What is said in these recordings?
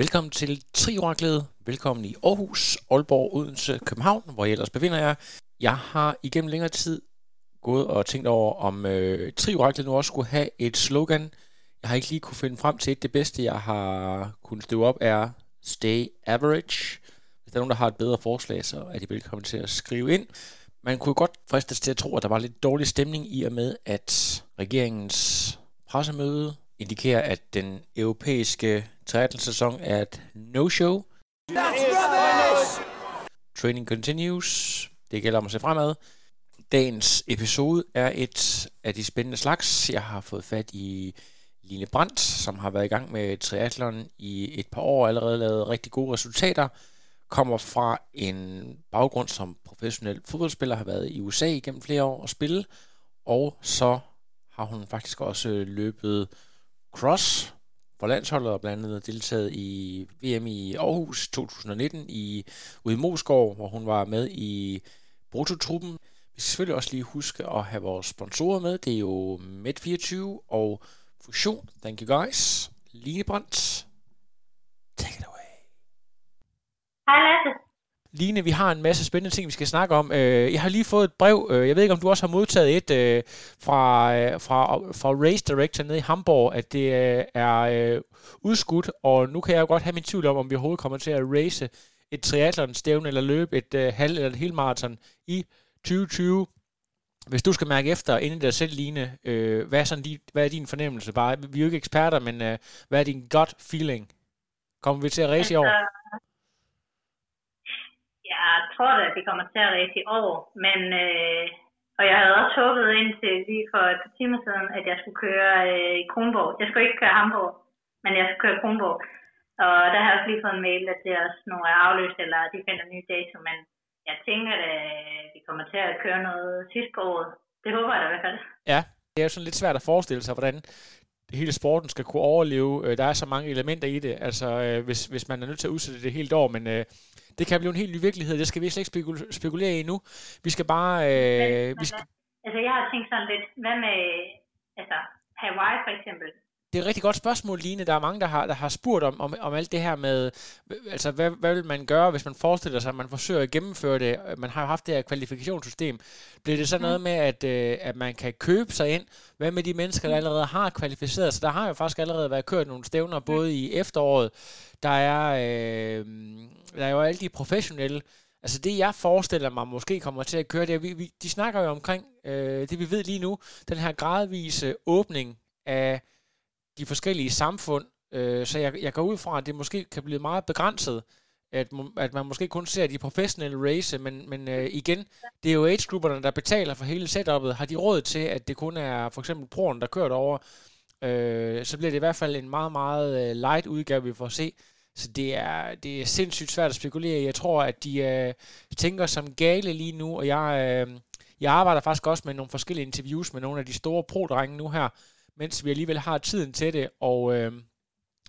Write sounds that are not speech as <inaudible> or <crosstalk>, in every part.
Velkommen til Trioraklet. Velkommen i Aarhus, Aalborg, Odense, København, hvor jeg ellers befinder jer. Jeg har igennem længere tid gået og tænkt over, om øh, Trioraklet nu også skulle have et slogan. Jeg har ikke lige kunne finde frem til et. Det bedste, jeg har kunnet støve op, er Stay Average. Hvis der er nogen, der har et bedre forslag, så er de velkommen til at skrive ind. Man kunne godt fristes til at tro, at der var lidt dårlig stemning i og med, at regeringens pressemøde indikerer, at den europæiske triathlon-sæson er et no-show. Training continues. Det gælder om at se fremad. Dagens episode er et af de spændende slags. Jeg har fået fat i Line Brandt, som har været i gang med triathlon i et par år, allerede lavet rigtig gode resultater. Kommer fra en baggrund som professionel fodboldspiller, har været i USA igennem flere år og spille. Og så har hun faktisk også løbet cross for landsholdet og blandt andet deltaget i VM i Aarhus 2019 i, ude i Moskov, hvor hun var med i brutotruppen. Vi skal selvfølgelig også lige huske at have vores sponsorer med. Det er jo Med24 og Fusion. Thank you guys. Line Brandt, take it away. Hej Lasse. Line, vi har en masse spændende ting, vi skal snakke om. Øh, jeg har lige fået et brev. øh, Jeg ved ikke, om du også har modtaget et øh, fra, øh, fra, fra Race Director nede i Hamburg, at det øh, er øh, udskudt, og nu kan jeg jo godt have min tvivl om, om vi overhovedet kommer til at race et triathlon-stævne eller løbe et øh, halv- eller et helmarathon i 2020. Hvis du skal mærke efter inden dig selv, Line, øh, hvad, er sådan din, hvad er din fornemmelse? Bare, vi er jo ikke eksperter, men øh, hvad er din gut feeling? Kommer vi til at race i år? Altså, jeg tror da, at vi kommer til at race i år, men øh, og jeg havde også håbet indtil lige for et par timer siden, at jeg skulle køre øh, i Kronborg. Jeg skulle ikke køre Hamburg, men jeg skulle køre Kronborg. Og der har jeg også lige fået en mail, at det er også nogle er afløst, eller de finder en ny dato, men jeg tænker, at øh, vi kommer til at køre noget sidst på året. Det håber jeg da i hvert fald. Ja, det er jo sådan lidt svært at forestille sig, hvordan hele sporten skal kunne overleve. Øh, Der er så mange elementer i det, altså øh, hvis, hvis man er nødt til at udsætte det helt år, men øh, det kan blive en helt ny virkelighed. Det skal vi slet ikke spekul- spekulere i nu. Vi skal bare... Øh, vi skal, Altså, jeg har tænkt sådan lidt, hvad med altså, Hawaii for eksempel? Det er et rigtig godt spørgsmål, Line. Der er mange, der har, der har spurgt om, om, om alt det her med, altså hvad, hvad vil man gøre, hvis man forestiller sig, at man forsøger at gennemføre det? Man har jo haft det her kvalifikationssystem. Bliver det så noget med, at, øh, at man kan købe sig ind? Hvad med de mennesker, der allerede har kvalificeret sig? Der har jo faktisk allerede været kørt nogle stævner, både i efteråret. Der er, øh, der er jo alle de professionelle. Altså det, jeg forestiller mig måske kommer til at køre, det er, vi, vi, de snakker jo omkring øh, det, vi ved lige nu, den her gradvise åbning af de forskellige samfund. Øh, så jeg, jeg går ud fra, at det måske kan blive meget begrænset, at, at man måske kun ser de professionelle race, men, men øh, igen, det er jo age-grupperne, der betaler for hele setupet. Har de råd til, at det kun er for eksempel proen, der kører derover, øh, så bliver det i hvert fald en meget, meget øh, light udgave, vi får se. Så det er, det er sindssygt svært at spekulere. Jeg tror, at de øh, tænker som gale lige nu, og jeg, øh, jeg arbejder faktisk også med nogle forskellige interviews med nogle af de store pro-drenge nu her, mens vi alligevel har tiden til det, og øh,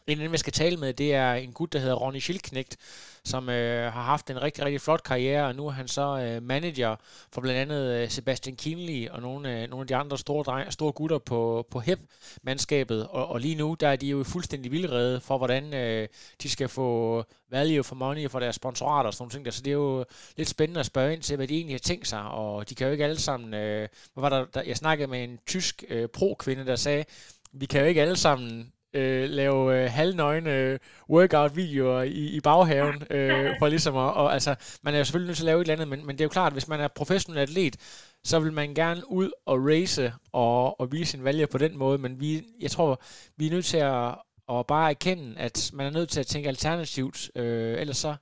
en af dem, jeg skal tale med, det er en gut, der hedder Ronny Schildknecht, som øh, har haft en rigtig, rigtig flot karriere, og nu er han så øh, manager for blandt andet øh, Sebastian Kinley og nogle, øh, nogle af de andre store, dreng, store gutter på, på HEP-mandskabet, og, og lige nu, der er de jo fuldstændig vildrede for, hvordan øh, de skal få value for money for deres sponsorater og sådan nogle ting der, så det er jo lidt spændende at spørge ind til, hvad de egentlig har tænkt sig, og de kan jo ikke alle sammen, øh, hvad var der, der, jeg snakkede med en tysk øh, pro-kvinde, der sagde, vi kan jo ikke alle sammen øh, lave øh, halvnøgne øh, workout-videoer i, i baghaven, <laughs> øh, for ligesom at, og, altså, man er jo selvfølgelig nødt til at lave et eller andet, men, men det er jo klart, at hvis man er professionel atlet, så vil man gerne ud og race og, og vise sin valg på den måde, men vi, jeg tror, vi er nødt til at, at bare erkende, at man er nødt til at tænke alternativt, øh, ellers så,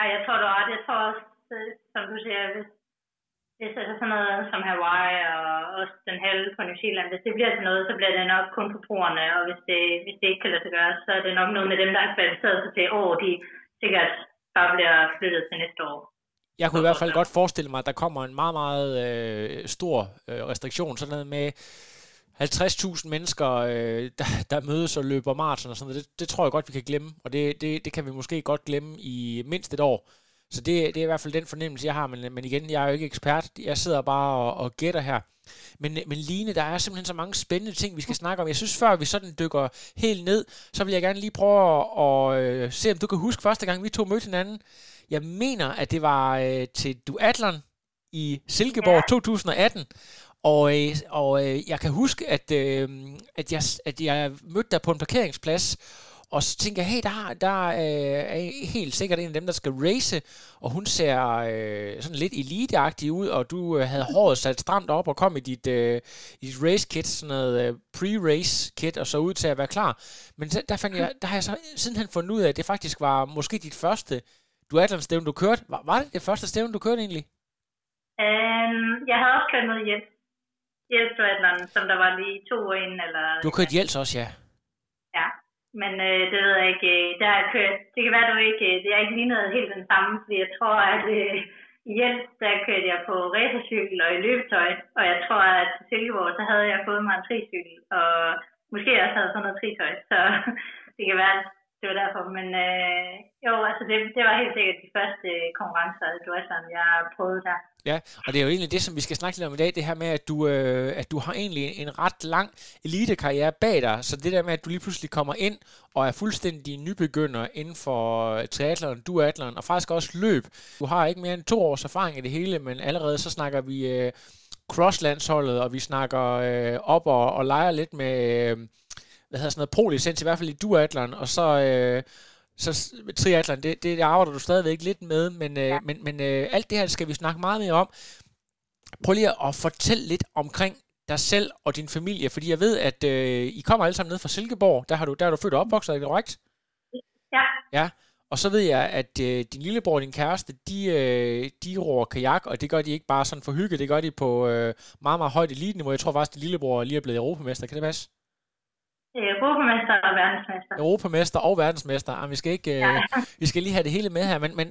Ej, jeg tror, du har ret. Jeg tror også, øh, som du siger, hvis, hvis altså sådan noget som Hawaii og også den halve på New Zealand, hvis det bliver til noget, så bliver det nok kun for brugerne, og hvis det, hvis det ikke kan lade sig gøre, så er det nok noget med dem, der er kvalificeret sig til, åh, de sikkert bare bliver flyttet til næste år. Jeg kunne i hvert fald godt forestille mig, at der kommer en meget, meget øh, stor øh, restriktion, sådan noget med 50.000 mennesker, øh, der, der mødes og løber maraton og sådan noget. Det, det tror jeg godt, vi kan glemme, og det, det, det kan vi måske godt glemme i mindst et år. Så det, det er i hvert fald den fornemmelse, jeg har, men, men igen, jeg er jo ikke ekspert. Jeg sidder bare og, og gætter her. Men, men Line, der er simpelthen så mange spændende ting, vi skal snakke om. Jeg synes, før vi sådan dykker helt ned, så vil jeg gerne lige prøve at, at øh, se, om du kan huske første gang, vi to mødte hinanden. Jeg mener, at det var øh, til duatlon i Silkeborg ja. 2018. Og, øh, og øh, jeg kan huske, at, øh, at, jeg, at jeg mødte dig på en parkeringsplads, og så tænker jeg, hey, der, der øh, er helt sikkert en af dem, der skal race, og hun ser øh, sådan lidt eliteagtig ud, og du øh, havde håret sat stramt op og kom i dit, øh, i dit race kit, sådan noget øh, pre-race kit, og så ud til at være klar. Men der, der, fandt jeg, der har jeg så sidenhen fundet ud af, at det faktisk var måske dit første duatlon-stævne, du kørte. Var, var det det første stævne, du kørte egentlig? Um, jeg havde også kørt noget Jels. Jels duatlon, som der var lige to år inden. Eller, du har kørt Jels også, ja. Ja, men øh, det ved jeg ikke. Øh, der har kørt, det kan være, du ikke, øh, det er ikke lige noget helt den samme, fordi jeg tror, at øh, i der kørte jeg på racercykel og i løbetøj, og jeg tror, at til Silkeborg, så havde jeg fået mig en tricykel, og måske også havde sådan noget tritøj, så <laughs> det kan være, det var derfor. Men øh, jo, altså det, det var helt sikkert de første øh, konkurrencer i Duathlon, jeg prøvede der. Ja, og det er jo egentlig det, som vi skal snakke lidt om i dag, det her med, at du, øh, at du har egentlig en ret lang elitekarriere bag dig, så det der med, at du lige pludselig kommer ind og er fuldstændig nybegynder inden for øh, triathlon, duathlon og faktisk også løb. Du har ikke mere end to års erfaring i det hele, men allerede så snakker vi øh, crosslandsholdet, og vi snakker øh, op og, og leger lidt med... Øh, hvad hedder sådan noget, pro-licens, i hvert fald i duathlon, og så, øh, så triathlon, det, det arbejder du stadigvæk lidt med, men, øh, ja. men, men øh, alt det her skal vi snakke meget mere om. Prøv lige at fortælle lidt omkring dig selv og din familie, fordi jeg ved, at øh, I kommer alle sammen ned fra Silkeborg, der har du, der er du født og opvokset, er det korrekt? Ja. Ja, og så ved jeg, at øh, din lillebror og din kæreste, de, øh, de roer kajak, og det gør de ikke bare sådan for hygge, det gør de på øh, meget, meget højt elite-niveau. Jeg tror faktisk, at din lillebror lige er blevet europamester, kan det passe? Europamester og verdensmester. Europamester og verdensmester. Jamen, vi, skal ikke, ja. øh, <laughs> vi skal lige have det hele med her. Men, men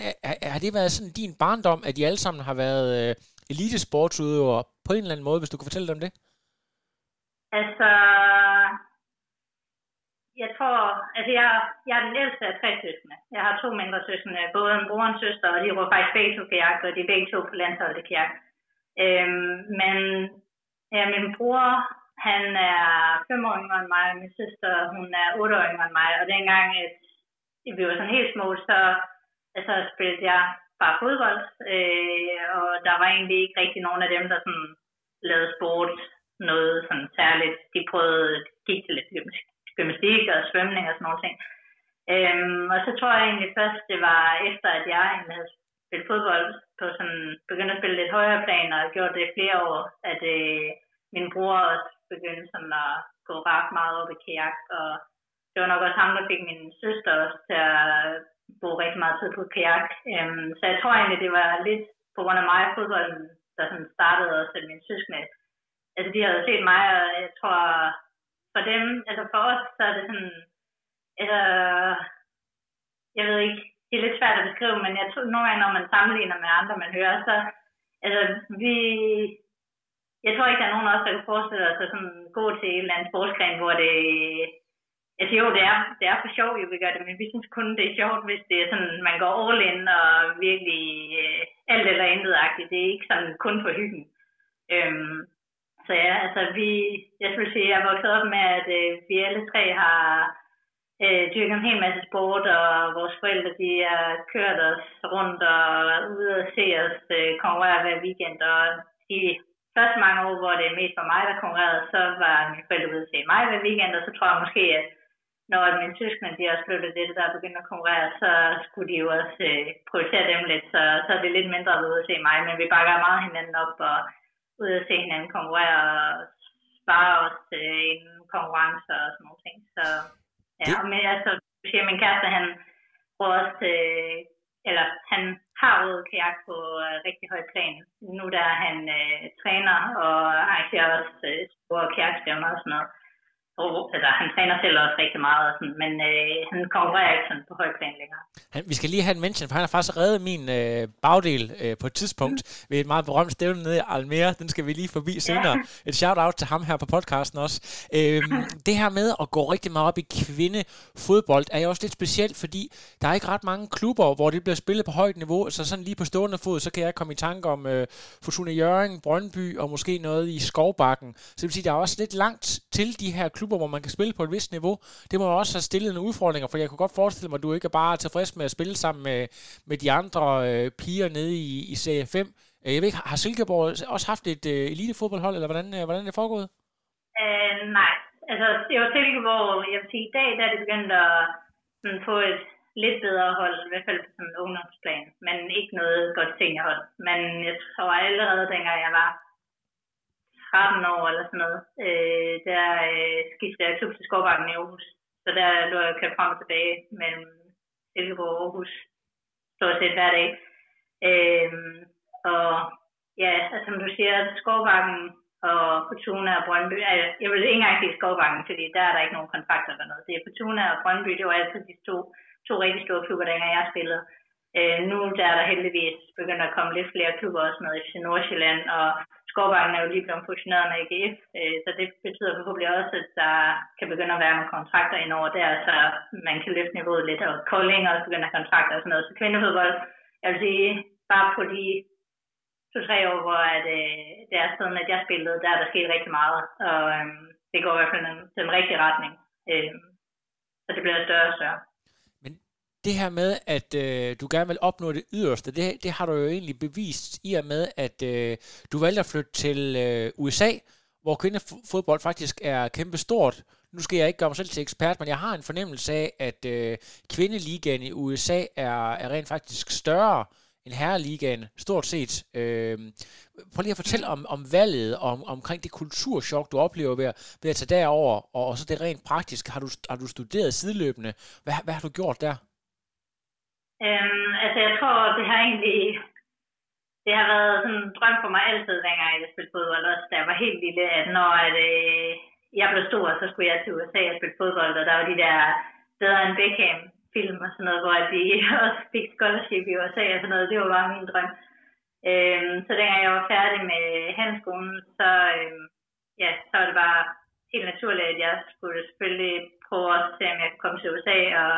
har det været sådan din barndom, at de alle sammen har været øh, elitesportsudøvere på en eller anden måde, hvis du kan fortælle dem det? Altså, jeg tror, altså jeg, jeg er den ældste af tre søskende. Jeg har to mindre søskende, både en bror og en søster, og de var faktisk begge to kajak, og de er begge to på landsholdet i kajak. Øhm, men ja, min bror han er fem år yngre end mig, og min søster, hun er otte år yngre end mig, og dengang, at vi var sådan helt små, så altså, spillede jeg bare fodbold, øh, og der var egentlig ikke rigtig nogen af dem, der sådan lavede sport noget sådan særligt. De prøvede, gik til lidt gymnastik og svømning og sådan nogle ting. Øhm, og så tror jeg egentlig først, det var efter, at jeg egentlig havde spillet fodbold på sådan, begyndte at spille lidt højere plan, og gjort det i flere år, at øh, min bror også begyndte sådan at gå ret meget op i kajak, og det var nok også ham, der fik min søster også til at bruge rigtig meget tid på kajak. Øhm, så jeg tror egentlig, det var lidt på grund af mig, fodbolden, der sådan startede også, at mine søskende, altså de havde set mig, og jeg tror, for dem, altså for os, så er det sådan, altså, jeg ved ikke, det er lidt svært at beskrive, men jeg tror, nogle gange, når man sammenligner med andre, man hører, så, altså, vi, jeg tror ikke, der er nogen af os, der kan forestille sig sådan gå til en eller anden sportsgren, hvor det... Altså jo, det er, det er for sjov, jo, vi gør det, men vi synes kun, det er sjovt, hvis det er sådan, man går all in og virkelig øh, alt eller intet -agtigt. Det er ikke sådan kun for hyggen. Øhm, så ja, altså vi, jeg skulle sige, jeg er vokset op med, at øh, vi alle tre har øh, dyrket en hel masse sport, og vores forældre, de har kørt os rundt og ude og se os øh, konkurrere hver weekend, og de første mange år, hvor det er mest for mig, der konkurrerede, så var min forældre ude at se mig hver weekend, og så tror jeg måske, at når mine søskende de også flyttede det, der er begyndt at konkurrere, så skulle de jo også øh, prioritere dem lidt, så, så er det lidt mindre ude at se mig, men vi bakker meget hinanden op og ude at se hinanden konkurrere og spare os øh, inden konkurrencer og sådan noget ting. Så ja, og med, altså, min kæreste, han bruger også, øh, eller han har rød kajak på øh, rigtig høj plan. Nu der er han øh, træner og arrangerer også øh, store kajakstævner og sådan noget og altså, han træner selv også rigtig meget, og sådan, men øh, han konkurrerer ikke sådan på højt plan længere. Han, vi skal lige have en mention, for han har faktisk reddet min øh, bagdel øh, på et tidspunkt mm. ved et meget berømt stævne nede i Almere. Den skal vi lige forbi senere. Ja. Et shout-out til ham her på podcasten også. Øhm, <laughs> det her med at gå rigtig meget op i kvindefodbold er jo også lidt specielt, fordi der er ikke ret mange klubber, hvor det bliver spillet på højt niveau. Så sådan lige på stående fod, så kan jeg komme i tanke om øh, Fortuna Jørgen, Brøndby og måske noget i Skovbakken. Så det vil sige, der er også lidt langt til de her klubber, hvor man kan spille på et vist niveau. Det må også have stillet nogle udfordringer, for jeg kunne godt forestille mig, at du ikke er bare tilfreds med at spille sammen med, med de andre øh, piger nede i, i Serie 5. Øh, jeg ved ikke, har Silkeborg også haft et øh, elitefodboldhold, eller hvordan, øh, hvordan er det foregået? Øh, nej, altså det var Silkeborg, jeg vil sige, i dag der er det begyndt at sådan, få et lidt bedre hold, i hvert fald på sådan en ungdomsplan, men ikke noget godt seniorhold. Men jeg tror allerede, dengang jeg var 13 år eller sådan noget, øh, der øh, skiftede jeg klub til Skovbakken i Aarhus. Så der lå jeg kørt frem og tilbage mellem Silkeborg og Aarhus stort set hver dag. Øh, og ja, altså, som du siger, Skovbakken og Fortuna og Brøndby, altså, jeg vil ikke engang sige Skovbakken, fordi der er der ikke nogen kontrakter eller noget. Det er Fortuna og Brøndby, det var altid de to, to rigtig store klubber, dengang jeg spillede. Øh, nu der er der heldigvis begyndt at komme lidt flere klubber også med i Nordsjælland, og forvejen er jo lige blevet fusioneret med AGF, øh, så det betyder forhåbentlig også, at der kan begynde at være nogle kontrakter indover der, så man kan løfte niveauet lidt, og Kolding også begynder kontrakter og sådan noget. Så kvindefodbold, jeg vil sige, bare på de to-tre år, hvor at, øh, det er sådan, at jeg spillede, der er der sket rigtig meget, og øh, det går i hvert fald den, den rigtige retning. Øh, så det bliver større og større det her med, at øh, du gerne vil opnå det yderste, det, det har du jo egentlig bevist i og med, at øh, du valgte at flytte til øh, USA, hvor kvindefodbold faktisk er kæmpe stort. Nu skal jeg ikke gøre mig selv til ekspert, men jeg har en fornemmelse af, at øh, kvindeligaen i USA er, er rent faktisk større end herreligaen, stort set. Øh, prøv lige at fortælle om, om valget, om, omkring det kulturschok, du oplever ved at, ved at tage derover, og, og så det rent praktisk. Har du, har du studeret sideløbende? Hvad, hvad har du gjort der? Øhm, altså jeg tror, det har egentlig det har været sådan en drøm for mig altid, dengang jeg spillede fodbold, også da jeg var helt lille, at når at, øh, jeg blev stor, så skulle jeg til USA og spille fodbold, og der var de der bedre end Beckham film og sådan noget, hvor de <laughs> også fik scholarship i USA og sådan noget, det var bare min drøm. Øhm, så dengang jeg var færdig med handelsskolen, så, øhm, ja, så var det bare helt naturligt, at jeg skulle selvfølgelig prøve at se, om jeg kunne komme til USA og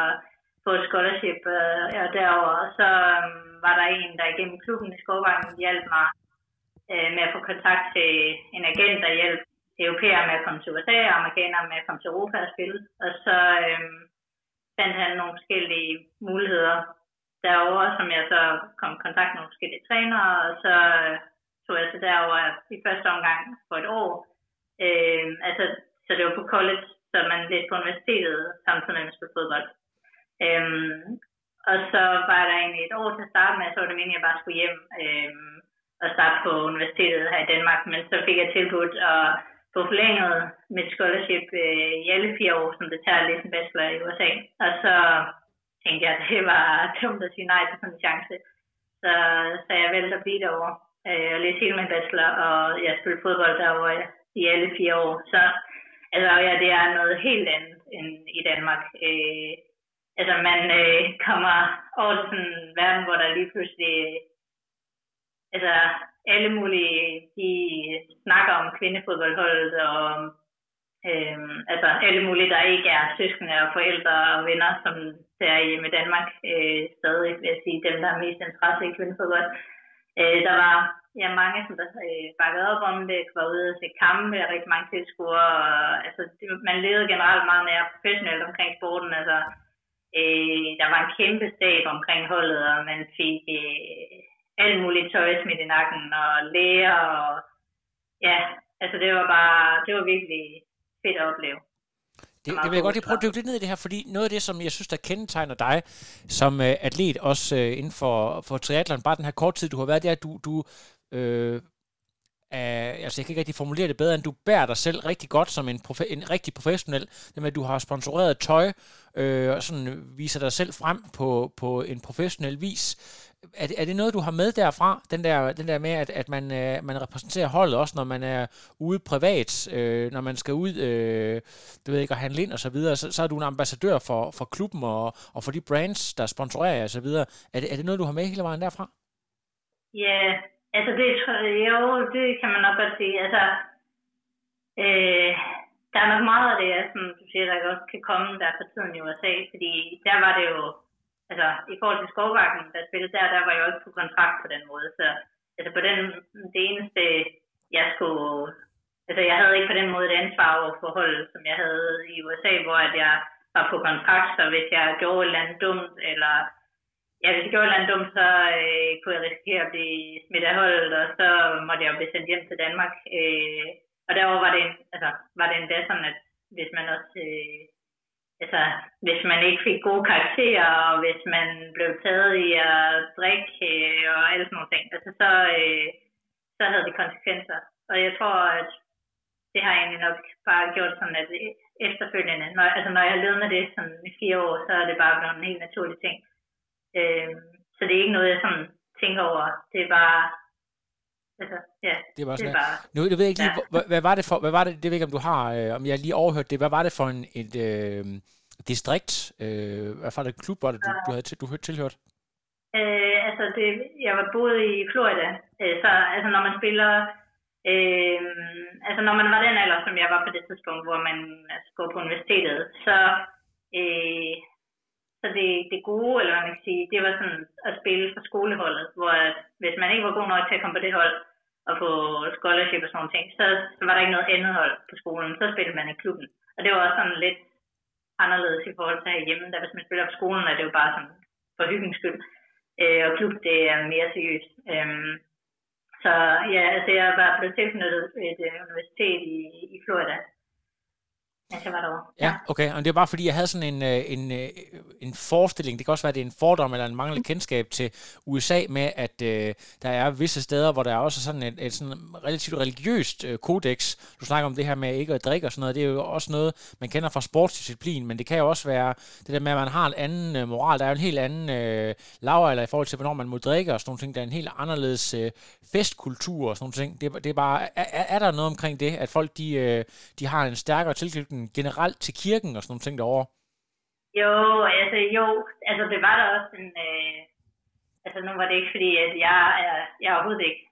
på et scholarship øh, ja, derover. Så øh, var der en, der igennem klubben i Skovvangen hjalp mig øh, med at få kontakt til en agent, der hjalp europæere med at komme til USA og amerikanere med at komme til Europa og spille. Og så øh, fandt han nogle forskellige muligheder derover, som jeg så kom i kontakt med nogle forskellige trænere, og så øh, tog jeg så derover i første omgang for et år. Øh, altså, så det var på college, så man lidt på universitetet samtidig med at spille fodbold. Øhm, og så var der egentlig et år til at starte med, så var det meningen, at jeg bare skulle hjem øhm, og starte på universitetet her i Danmark. Men så fik jeg tilbudt at få forlænget mit scholarship øh, i alle fire år, som det tager at læse en bachelor i USA. Og så tænkte jeg, at det var dumt at sige nej til sådan en chance. Så, så jeg valgte at blive derovre øh, og læse hele min bachelor, og jeg spillede fodbold derovre i alle fire år. Så altså, ja, det er noget helt andet end i Danmark. Øh, altså man øh, kommer over til sådan en verden, hvor der lige pludselig, altså alle mulige, de snakker om kvindefodboldholdet, og øh, altså alle mulige, der ikke er søskende og forældre og venner, som der er hjemme i Danmark, øh, stadig vil jeg sige, dem der har mest interesse i kvindefodbold. Øh, der var ja, mange, som der øh, bakkede op om det, var ude og se kampe og rigtig mange tilskuere, og altså, det, man levede generelt meget mere professionelt omkring sporten, altså Øh, der var en kæmpe stab omkring holdet, og man fik øh, alt muligt tøj smidt i nakken, og læger, og ja, altså det var bare, det var virkelig fedt at opleve. Det, det vil jeg godt lige prøve at dykke lidt ned i det her, fordi noget af det, som jeg synes, der kendetegner dig som uh, atlet, også uh, inden for, for triathlon, bare den her kort tid, du har været, det er, at du, du øh, Uh, altså jeg kan ikke rigtig formulere det bedre, end du bærer dig selv rigtig godt som en, profe- en rigtig professionel. Det med, at du har sponsoreret tøj, øh, og sådan viser dig selv frem på, på en professionel vis. er, det, er det noget, du har med derfra? Den der, den der med, at, at man, øh, man repræsenterer holdet også, når man er ude privat, øh, når man skal ud øh, du ved ikke, at handle ind og så videre, så, så er du en ambassadør for, for klubben og, og for de brands, der sponsorerer jer og så videre. Er det, er det noget, du har med hele vejen derfra? Ja, altså det, jo, det kan man nok godt sige. Altså, øh, der er nok meget af det, som du siger, der også kan komme der for tiden i USA, fordi der var det jo altså i forhold til Skovbakken, der spillede der, der var jeg også på kontrakt på den måde. Så altså på den, det eneste, jeg skulle, altså jeg havde ikke på den måde et ansvar over forhold, som jeg havde i USA, hvor at jeg var på kontrakt, så hvis jeg gjorde et eller andet dumt, eller ja, hvis jeg gjorde et eller andet dumt, så øh, kunne jeg risikere at blive smidt af holdet, og så måtte jeg jo blive sendt hjem til Danmark. Øh, og derover var det, altså, var det endda sådan, at hvis man også øh, altså, hvis man ikke fik gode karakterer, og hvis man blev taget i at drikke øh, og alle sådan nogle ting, altså, så, øh, så havde det konsekvenser. Og jeg tror, at det har egentlig nok bare gjort sådan, at efterfølgende, når, altså når jeg har levet med det sådan i fire år, så er det bare blevet en helt naturlig ting. Øh, så det er ikke noget, jeg sådan tænker over. Det er bare, altså, ja, det, var sådan det er bare... Nu, jeg ved ikke lige, ja. hvad, hvad, var det for, hvad var det, det ved ikke, om du har, øh, om jeg lige overhørt det, hvad var det for en, et, øh, distrikt? Øh, hvad for et klub var det, du, du havde du havde tilhørt? Øh, altså, det, jeg var boet i Florida, øh, så altså, når man spiller, øh, altså når man var den alder, som jeg var på det tidspunkt, hvor man altså, går på universitetet, så, øh, så det, det gode, eller hvad man kan sige, det var sådan at spille for skoleholdet, hvor at, hvis man ikke var god nok til at komme på det hold, og få scholarship og sådan nogle ting, så, så var der ikke noget andet hold på skolen, så spillede man i klubben. Og det var også sådan lidt anderledes i forhold til herhjemme, da hvis man spiller på skolen, er det jo bare sådan for hyggens skyld. Øh, og klub, det er mere seriøst. Øhm, så ja, altså jeg var blevet tilknyttet et øh, universitet i, i Florida, mens jeg var derovre. Ja, okay. Og det er bare fordi, jeg havde sådan en, øh, en, øh, en forestilling, det kan også være, at det er en fordom eller en manglende kendskab til USA med, at øh, der er visse steder, hvor der er også sådan et, et sådan relativt religiøst øh, kodex. Du snakker om det her med ikke at drikke og sådan noget. Det er jo også noget, man kender fra sportsdisciplin, men det kan jo også være det der med, at man har en anden øh, moral. Der er jo en helt anden øh, eller i forhold til, hvornår man må drikke og sådan nogle ting. Der er en helt anderledes øh, festkultur og sådan nogle ting. Det, det er bare, er, er der noget omkring det, at folk de, øh, de har en stærkere tilknytning generelt til kirken og sådan nogle ting derovre? Jo, altså jo, altså det var der også en, øh, altså nu var det ikke fordi, at jeg er, jeg er overhovedet ikke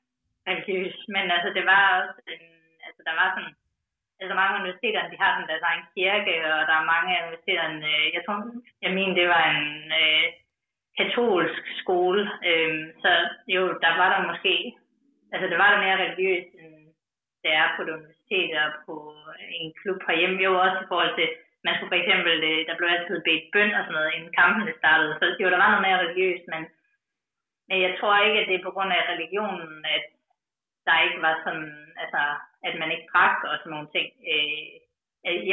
religiøs, men altså det var også en, altså der var sådan, altså mange af universiteterne, de har sådan deres egen kirke, og der er mange af universiteterne, øh, jeg tror, jeg mener, det var en øh, katolsk skole, øh, så jo, der var der måske, altså det var der mere religiøst, end det er på det universitet aktiviteter på en klub herhjemme. Jo, også i forhold til, man skulle for eksempel, øh, der blev altid bedt bøn og sådan noget, inden kampene startede. Så jo, der var noget mere religiøst, men, men jeg tror ikke, at det er på grund af religionen, at der ikke var sådan, altså, at man ikke drak og sådan nogle ting. Øh,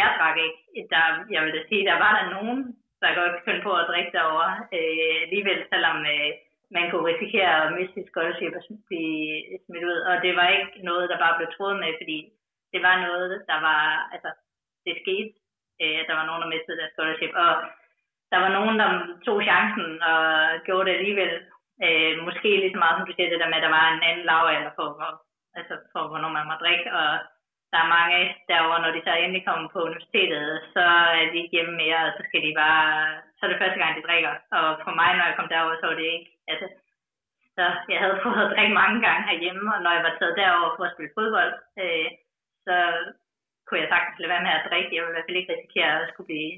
jeg drak ikke. Der, jeg vil da sige, der var der nogen, der godt kunne finde på at drikke derovre. Øh, alligevel, selvom øh, man kunne risikere at miste sit scholarship og blive smidt ud. Og det var ikke noget, der bare blev troet med, fordi det var noget, der var, altså, det skete, øh, der var nogen, der mistede deres scholarship. Og der var nogen, der tog chancen og gjorde det alligevel. Øh, måske lige så meget, som du siger, det der med, at der var en anden lavalder for, for, altså for, hvornår man må drikke. Og der er mange derovre, når de så endelig kommer på universitetet, så er de ikke hjemme mere, og så skal de bare, så er det første gang, de drikker. Og for mig, når jeg kom derover, så var det ikke, altså, så jeg havde fået at drikke mange gange herhjemme, og når jeg var taget derover for at spille fodbold, øh, så kunne jeg sagtens lade være med at drikke. Jeg ville i hvert fald ikke risikere at skulle blive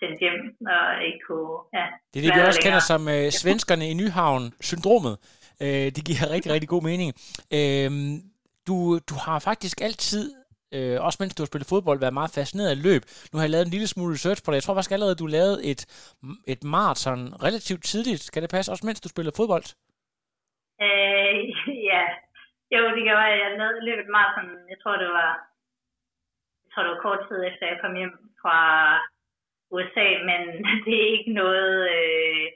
sendt hjem, og ikke kunne, ja, Det er det, vi også længere. kender som øh, svenskerne i Nyhavn-syndromet. Øh, det giver rigtig, <laughs> rigtig god mening. Øh, du, du har faktisk altid øh, også mens du har spillet fodbold, været meget fascineret af løb. Nu har jeg lavet en lille smule research på det. Jeg tror faktisk allerede, du lavede et, et maraton relativt tidligt. Skal det passe, også mens du spillede fodbold? Øh, ja, jo, det gjorde jeg. jeg lavede løbet meget sådan, Jeg tror, det var, jeg tror, det var kort tid efter, jeg kom hjem fra USA, men <laughs> det er ikke noget, øh,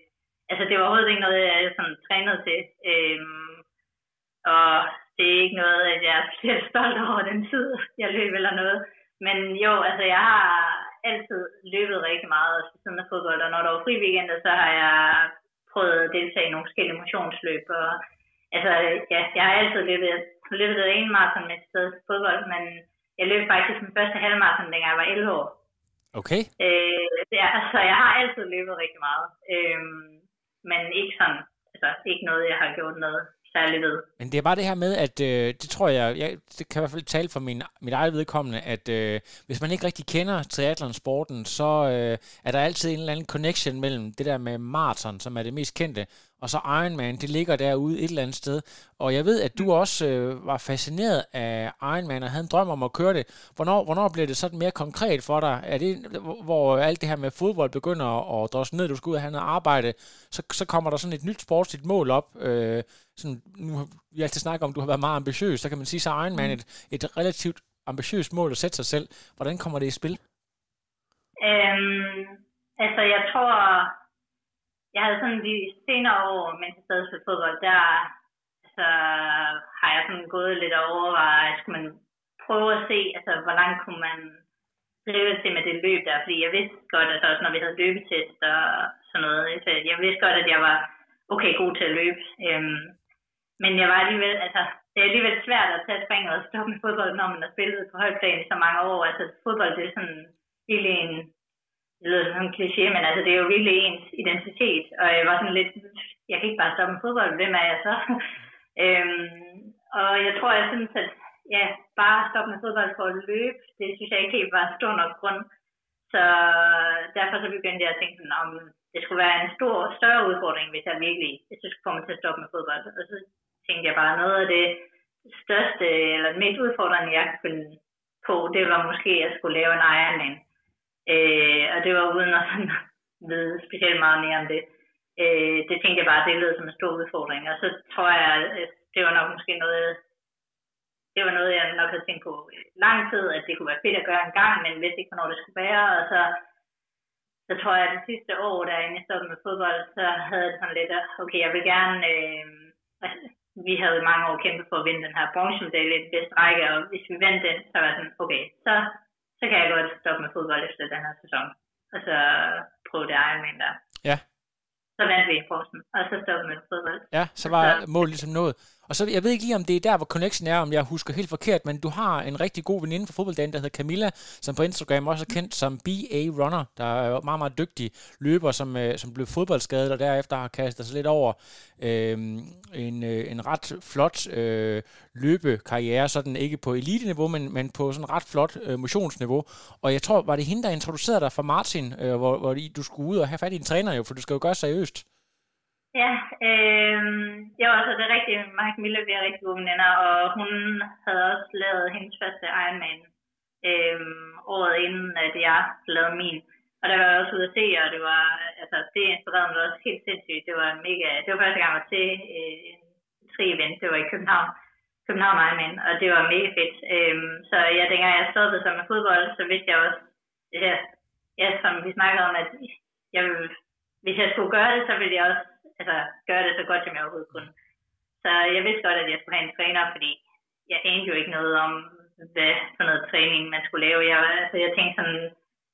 altså det var overhovedet ikke noget, jeg sådan trænede til. Øh, og det er ikke noget, at jeg <laughs> er stolt over den tid, jeg løb eller noget. Men jo, altså jeg har altid løbet rigtig meget siden af fodbold, og når der var fri weekender, så har jeg prøvet at deltage i nogle forskellige motionsløb. Og, altså, ja, jeg har altid løbet, løbet en maraton med stedet fodbold, men jeg løb faktisk min første halvmarathon, dengang jeg var 11 år. Okay. Øh, det er, altså, jeg har altid løbet rigtig meget. Øh, men ikke sådan, altså ikke noget, jeg har gjort noget særligt ved. Men det er bare det her med, at øh, det tror jeg, jeg, det kan i hvert fald tale for min, mit eget vedkommende, at øh, hvis man ikke rigtig kender triathlon-sporten, så øh, er der altid en eller anden connection mellem det der med maraton, som er det mest kendte, og så Ironman, det ligger derude et eller andet sted. Og jeg ved, at du også øh, var fascineret af Ironman og havde en drøm om at køre det. Hvornår, hvornår blev det sådan mere konkret for dig? Er det, hvor alt det her med fodbold begynder at drosle ned, du skal ud og have noget arbejde, så, så kommer der sådan et nyt sportsligt mål op. Øh, sådan, nu har vi altid snakket om, at du har været meget ambitiøs, så kan man sige, så Ironman mm. et, et relativt ambitiøst mål at sætte sig selv. Hvordan kommer det i spil? Øhm, altså, jeg tror, jeg havde sådan de senere år, mens jeg stadig spillede fodbold, der så har jeg sådan gået lidt og overvejet, skulle man prøve at se, altså hvor langt kunne man drive til med det løb der, fordi jeg vidste godt, at også når vi havde løbetest og sådan noget, så jeg vidste godt, at jeg var okay god til at løbe. Øhm, men jeg var alligevel, altså, det er alligevel svært at tage springet og stoppe med fodbold, når man har spillet på højt plan i så mange år. Altså, fodbold, det er sådan virkelig en lyder som en kliché, men altså, det er jo virkelig ens identitet, og jeg var sådan lidt, jeg kan ikke bare stoppe med fodbold, hvem er jeg så? <laughs> øhm, og jeg tror, jeg synes, at ja, bare stoppe med fodbold for at løbe, det synes jeg ikke helt var stor nok grund. Så derfor så begyndte jeg at tænke sådan, om det skulle være en stor, større udfordring, hvis jeg virkelig, hvis jeg skulle komme til at stoppe med fodbold. Og så tænkte jeg bare, noget af det største, eller det mest udfordrende, jeg kunne på, det var måske at skulle lave en Ironman. Øh, og det var uden at sådan, <laughs> vide specielt meget mere om det. Øh, det tænkte jeg bare, det lød som en stor udfordring. Og så tror jeg, at det var nok måske noget, det var noget, jeg nok havde tænkt på lang tid, at det kunne være fedt at gøre en gang, men vidste ikke, hvornår det skulle være. Og så, så tror jeg, at det sidste år, da jeg stod med fodbold, så havde jeg sådan lidt, okay, jeg vil gerne... Øh, vi havde i mange år kæmpet for at vinde den her bronzemedalje i den bedste række, og hvis vi vandt den, så var jeg sådan, okay, så så kan jeg godt stoppe med fodbold efter den her sæson. Og så prøve det Ironman der. Ja. Så vandt vi i Forsen, og så stoppede med fodbold. Ja, så var så. målet ligesom nået. Og så, jeg ved ikke lige, om det er der, hvor connection er, om jeg husker helt forkert, men du har en rigtig god veninde fra fodbolddagen, der hedder Camilla, som på Instagram også er kendt som BA Runner, der er meget, meget dygtig løber, som, øh, som blev fodboldskadet, og derefter har kastet sig lidt over øh, en, øh, en ret flot øh, løbekarriere, sådan ikke på elite-niveau, men, men på sådan ret flot øh, motionsniveau. Og jeg tror, var det hende, der introducerede dig for Martin, øh, hvor, hvor du skulle ud og have fat i en træner jo, for du skal jo gøre seriøst. Ja, øh, jeg var også det rigtige. Mark Mille, vi er rigtig gode veninder, og hun havde også lavet hendes første Ironman øh, året inden, at jeg lavede min. Og der var jeg også ude at se, og det var, altså, det inspirerede mig også helt sindssygt. Det var mega, det var første gang, jeg var til øh, en tri-event, det var i København. København Ironman, og det var mega fedt. Øhm, så ja, dengang jeg stoppede som med fodbold, så vidste jeg også, ja, ja, som vi snakkede om, at jeg ville, hvis jeg skulle gøre det, så ville jeg også altså, gøre det så godt, som jeg overhovedet kunne. Så jeg vidste godt, at jeg skulle have en træner, fordi jeg anede jo ikke noget om, hvad for noget træning man skulle lave. Jeg, altså, jeg tænkte sådan,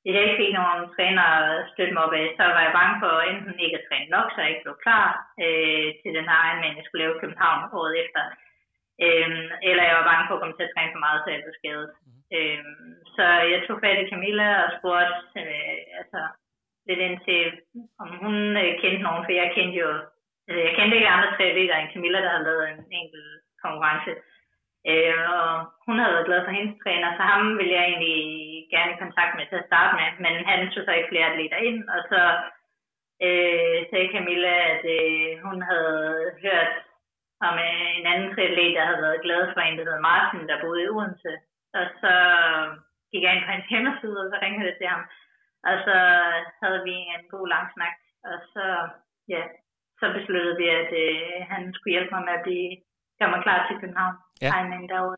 hvis jeg ikke fik nogen træner at støtte mig op af, så var jeg bange for enten ikke at træne nok, så jeg ikke blev klar øh, til den her men jeg skulle lave København året efter. Øh, eller jeg var bange for at komme til at træne for meget, så jeg blev skadet. Øh, så jeg tog fat i Camilla og spurgte, øh, altså, lidt ind til, om hun øh, kendte nogen, for jeg kendte jo, øh, jeg kendte ikke andre triatleter end Camilla, der havde lavet en enkelt konkurrence. Øh, og hun havde været glad for hendes træner, så ham ville jeg egentlig gerne i kontakt med til at starte med, men han tog så ikke flere atleter ind, og så øh, sagde Camilla, at øh, hun havde hørt om øh, en anden triatlet, der havde været glad for en, der hedder Martin, der boede i Odense. Og så gik jeg ind på hans hjemmeside, og så ringede jeg til ham. Og så havde vi en god lang snak, og så, ja, så besluttede vi, at øh, han skulle hjælpe mig med at blive, gøre mig klar til København. Ja. derovre.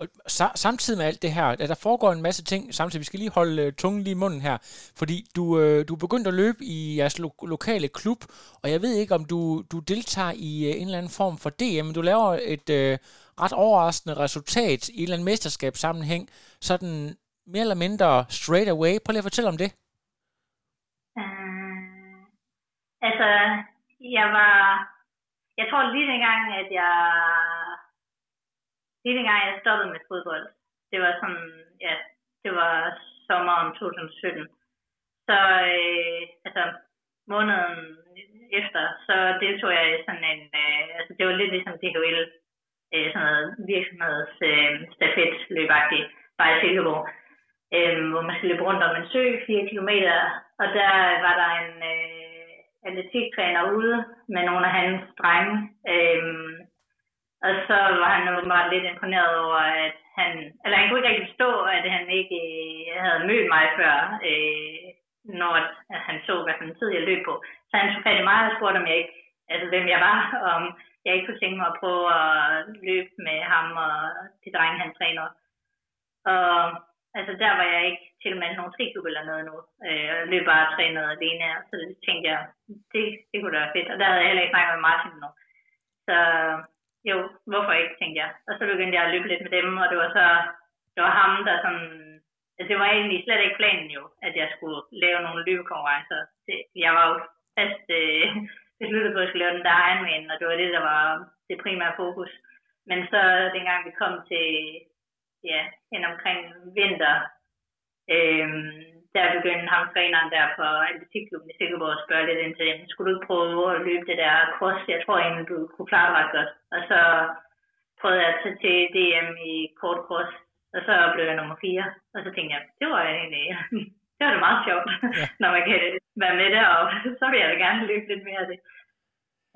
Og samtidig med alt det her, der foregår en masse ting samtidig. Vi skal lige holde uh, tungen lige i munden her, fordi du, uh, du er begyndt at løbe i jeres lo- lokale klub, og jeg ved ikke, om du, du deltager i uh, en eller anden form for DM, men du laver et uh, ret overraskende resultat i en eller anden mesterskabssammenhæng, sådan mere eller mindre straight away. Prøv lige at fortælle om det. Uh, altså, jeg var, jeg tror lige dengang, at jeg, lige dengang jeg stoppede med fodbold, det var sådan, ja, det var sommeren 2017. Så, øh, altså, måneden efter, så deltog jeg i sådan en, øh, altså det var lidt ligesom DHL, øh, sådan noget virksomheds øh, stafetløbagtigt, bare i Silkeborg, øh, hvor man skal løbe rundt om en sø, 4 km, og der var der en øh, atletiktræner ude med nogle af hans drenge, øh, og så var han åbenbart lidt imponeret over, at han, eller han kunne ikke rigtig forstå, at han ikke øh, havde mødt mig før, øh, når at han så, hvad for en tid jeg løb på. Så han tog fat i mig og spurgte, om jeg ikke, altså hvem jeg var, <laughs> om jeg ikke kunne tænke mig at prøve at løbe med ham og de drenge, han træner. Og altså der var jeg ikke til med nogen triklub eller noget nu. Øh, jeg løb bare og trænede alene, så det tænkte jeg, det, det kunne da være fedt. Og der havde jeg heller ikke snakket med Martin nu. Så jo, hvorfor ikke, tænkte jeg. Og så begyndte jeg at løbe lidt med dem, og det var så, det var ham, der sådan, altså det var egentlig slet ikke planen jo, at jeg skulle lave nogle løbekonkurrencer. Det, jeg var jo fast øh, besluttet på, at jeg skulle lave den der Ironman, og det var det, der var det primære fokus. Men så dengang vi kom til, ja, hen omkring vinter, øh, der begyndte ham træneren der på atletikklubben i Silkeborg at spørge lidt ind til, skulle du ikke prøve at løbe det der cross? Jeg tror egentlig, du kunne klare det ret godt. Og så prøvede jeg at tage til DM i kort cross, og så blev jeg nummer 4. Og så tænkte jeg, det var egentlig, <laughs> det var det meget sjovt, ja. <laughs> når man kan være med deroppe. Så vil jeg da gerne løbe lidt mere af det.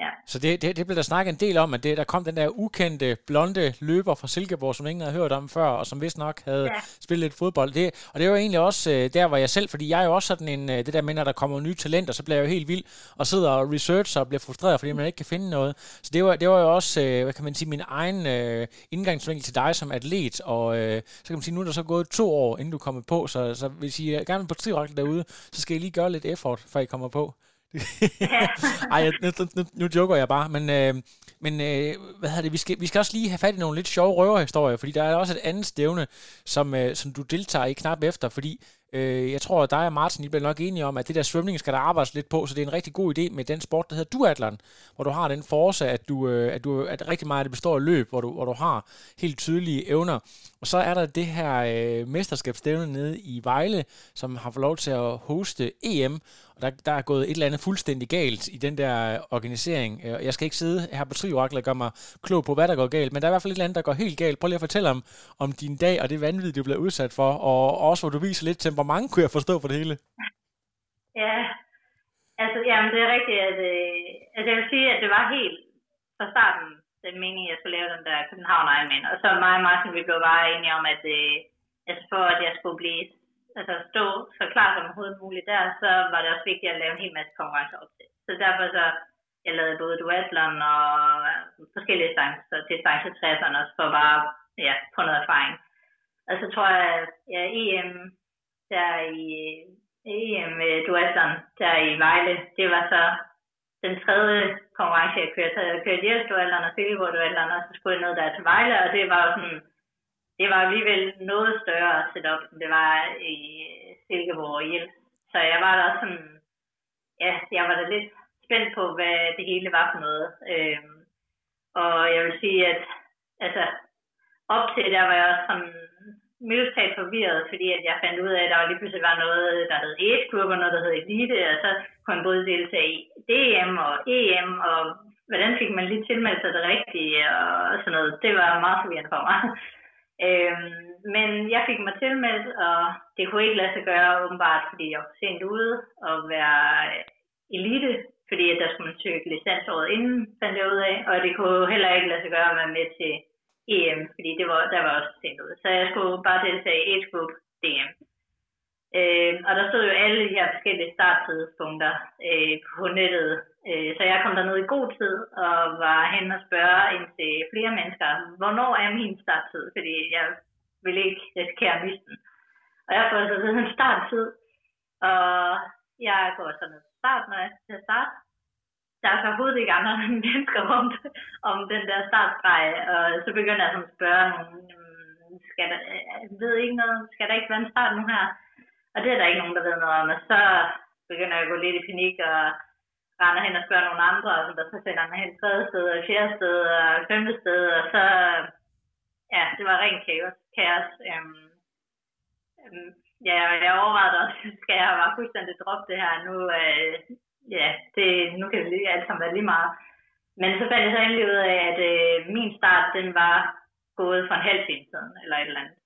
Ja. Så det, det, det blev der snakket en del om, at det, der kom den der ukendte, blonde løber fra Silkeborg, som ingen havde hørt om før, og som vist nok havde ja. spillet lidt fodbold. Det, og det var egentlig også øh, der, hvor jeg selv, fordi jeg er jo også sådan en, øh, det der med, når der kommer nye talenter, så bliver jeg jo helt vild og sidder og researcher og bliver frustreret, fordi man ikke kan finde noget. Så det var, det var jo også, øh, hvad kan man sige, min egen øh, indgangsvinkel til dig som atlet, og øh, så kan man sige, nu er der så gået to år, inden du kommer på, så, så hvis I er gerne på trirakkel derude, så skal I lige gøre lidt effort, før I kommer på. <laughs> Ej, nu, nu, nu joker jeg bare, men, øh, men øh, hvad hedder det, vi skal, vi skal også lige have fat i nogle lidt sjove røverhistorier, fordi der er også et andet stævne, som, øh, som du deltager i knap efter, fordi øh, jeg tror, at dig og Martin, I bliver nok enige om, at det der svømning skal der arbejdes lidt på, så det er en rigtig god idé med den sport, der hedder duatlon, hvor du har den force, at du, øh, at du at rigtig meget af det består af løb, hvor du, hvor du har helt tydelige evner. Og så er der det her øh, mesterskabsstævne nede i Vejle, som har fået lov til at hoste EM, Og der, der er gået et eller andet fuldstændig galt i den der øh, organisering. Øh, jeg skal ikke sidde her på Trioraklet og gøre mig klog på, hvad der går galt, men der er i hvert fald et eller andet, der går helt galt. Prøv lige at fortælle om, om din dag og det vanvid, du blev udsat for, og også hvor du viser lidt temperament, kunne jeg forstå for det hele. Ja, altså jamen, det er rigtigt, at øh, altså, jeg vil sige, at det var helt fra starten den mening, jeg skulle lave den der København Ironman. Og så mig og Martin, vi blev bare enige om, at øh, altså for at jeg skulle blive altså stå så klar som overhovedet muligt der, så var det også vigtigt at lave en hel masse konkurrencer op til. Så derfor så, jeg lavede både duatlon og øh, forskellige distancer, til 60'erne også for bare ja, få noget erfaring. Og så tror jeg, at ja, EM der i EM øh, duatlon der i Vejle, det var så den tredje konkurrence, jeg kørte. Så jeg kørte Jels og Silkeborg og så skulle jeg ned der til Vejle, og det var jo sådan, det var alligevel noget større setup, end det var i Silkeborg og Hjælp. Så jeg var da sådan, ja, jeg var da lidt spændt på, hvad det hele var for noget. Øhm, og jeg vil sige, at altså, op til der var jeg også sådan mildest talt forvirret, fordi at jeg fandt ud af, at der lige pludselig var noget, der hed age group og noget, der hed elite, og så kunne man både deltage i DM og EM, og hvordan fik man lige tilmeldt sig det rigtige, og sådan noget. Det var meget forvirrende for mig. <laughs> Øhm, men jeg fik mig tilmeldt, og det kunne ikke lade sig gøre åbenbart, fordi jeg var sent ude og være elite, fordi at der skulle man søge licens året inden, fandt jeg ud af, og det kunne heller ikke lade sig gøre at være med til EM, fordi det var, der var også sent ud. Så jeg skulle bare deltage i Age Group DM. Øh, og der stod jo alle de her forskellige starttidspunkter øh, på nettet. Øh, så jeg kom derned i god tid og var hen og spørge ind til flere mennesker, hvornår er min starttid? Fordi jeg ville ikke risikere at miste den. Og jeg får altså så ved en starttid, og jeg går så ned til start, når jeg skal starte. Der er så overhovedet ikke andre <laughs> mennesker om, om den der startstreg, og så begynder jeg sådan at spørge nogen, skal der, jeg ved ikke noget, skal der ikke være en start nu her? Og det er der ikke nogen, der ved noget om. Og så begynder jeg at gå lidt i panik og render hen og spørger nogle andre, og så, så sender mig hen tredje sted, og fjerde sted, og femte sted, og så, ja, det var rent kaos. kaos. Øhm, øhm, ja, jeg overvejede også, <laughs> skal jeg bare fuldstændig droppe det her nu, øh, ja, det, nu kan det lige alt sammen være lige meget. Men så fandt jeg så endelig ud af, at øh, min start, den var gået for en halv time siden, eller et eller andet.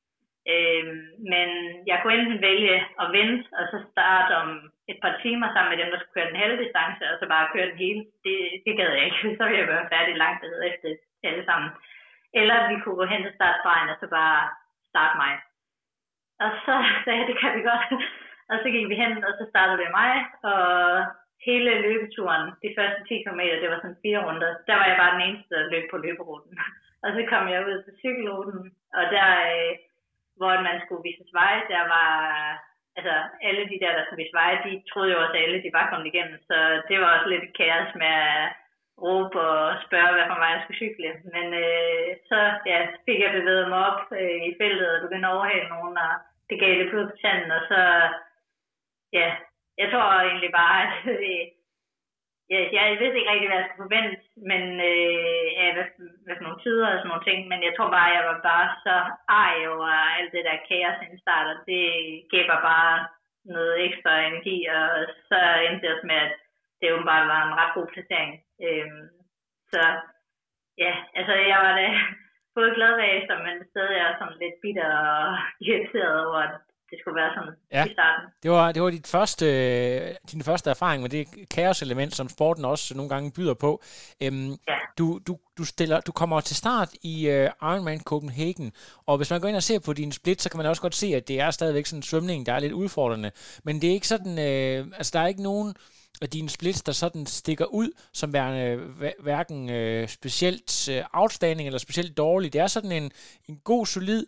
Øh, men jeg kunne enten vælge at vente, og så starte om et par timer sammen med dem, der skulle køre den halve distance, og så bare køre den hele. Det, det gad jeg ikke, <laughs> så ville jeg være færdig langt efter alle sammen. Eller vi kunne gå hen til startstregen, og så bare starte mig. Og så sagde jeg, det kan vi godt. <laughs> Og så gik vi hen, og så startede vi mig, og hele løbeturen, de første 10 km, det var sådan fire runder, der var jeg bare den eneste, der løb på løberuten. <laughs> og så kom jeg ud til cykelruten, og der, øh, hvor man skulle vise vej, der var, altså alle de der, der skulle vise vej, de troede jo også, at alle de bare kom igennem, så det var også lidt kaos med at råbe og spørge, hvad for mig jeg skulle cykle. Men øh, så ja, fik jeg bevæget mig op øh, i feltet og begyndte at overhale nogen, og det gav det på tanden, og så ja, jeg tror egentlig bare, at øh, jeg, jeg ved ikke rigtig, hvad jeg skal forvente, men øh, ja, hvad, hvad for nogle tider og sådan nogle ting, men jeg tror bare, jeg var bare så ej over alt det der kaos inden det gav mig bare noget ekstra energi, og så endte det også med, at det jo bare var en ret god placering. Øh, så ja, altså jeg var da <laughs> både glad bagefter, men stadig er sådan lidt bitter og <laughs> irriteret over, at det skulle være sådan ja. i starten. Det var, det var dit første, din første erfaring med det kaos-element, som sporten også nogle gange byder på. Øhm, ja. du, du, du, stiller, du kommer til start i uh, Ironman Copenhagen, og hvis man går ind og ser på din split, så kan man også godt se, at det er stadigvæk sådan en svømning, der er lidt udfordrende. Men det er ikke sådan, øh, altså der er ikke nogen af dine splits, der sådan stikker ud som værende hverken øh, specielt øh, outstanding eller specielt dårlig. Det er sådan en, en god, solid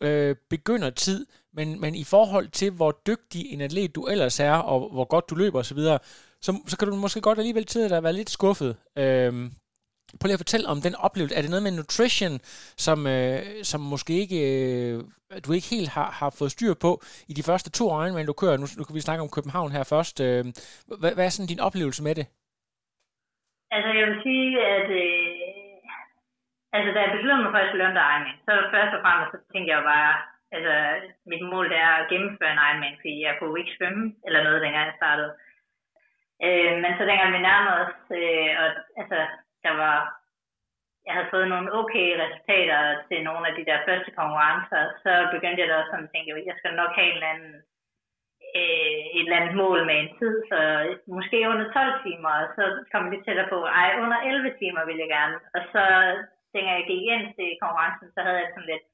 øh, begyndertid, men, men i forhold til, hvor dygtig en atlet du ellers er, og hvor godt du løber osv., så, så, så kan du måske godt alligevel til at være lidt skuffet. Øhm, Prøv lige at fortælle om den oplevelse. Er det noget med nutrition, som, øh, som måske ikke, øh, du ikke helt har, har fået styr på i de første to Ironman, du kører? Nu, nu kan vi snakke om København her først. Øhm, øh, hvad, hvad er sådan din oplevelse med det? Altså, jeg vil sige, at øh, altså, da jeg besluttede mig for at løbe Ironman, så først og fremmest så tænkte jeg bare, altså, mit mål det er at gennemføre en Ironman, fordi jeg kunne ikke svømme eller noget, dengang jeg startede. Øh, men så dengang vi nærmede os, øh, og altså, der var, jeg havde fået nogle okay resultater til nogle af de der første konkurrencer, så begyndte jeg da også sådan at tænke, at jeg skal nok have en eller anden, øh, et eller andet mål med en tid, så måske under 12 timer, og så kom jeg lidt tættere på, ej, under 11 timer ville jeg gerne. Og så, dengang jeg gik ind til konkurrencen, så havde jeg sådan lidt,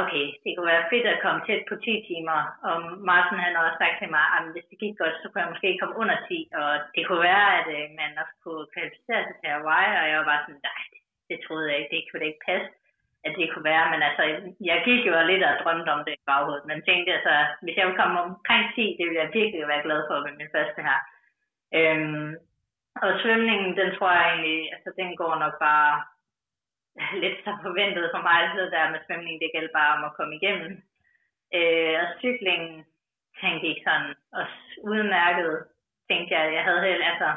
okay, det kunne være fedt at komme tæt på 10 timer. Og Martin han har også sagt til mig, at hvis det gik godt, så kunne jeg måske komme under 10. Og det kunne være, at øh, man også kunne kvalificere sig til Hawaii. Og jeg var bare sådan, nej, det, troede jeg ikke, det kunne det ikke passe at det kunne være, men altså, jeg gik jo lidt og drømte om det i baghovedet, men tænkte altså, hvis jeg ville komme omkring 10, det ville jeg virkelig være glad for ved min første her. Øhm, og svømningen, den tror jeg egentlig, altså den går nok bare <laughs> lidt så forventet for mig, så der med svømning, det gælder bare om at komme igennem. Øh, og cyklingen tænkte ikke sådan, og udmærket tænkte jeg, jeg havde helt, altså,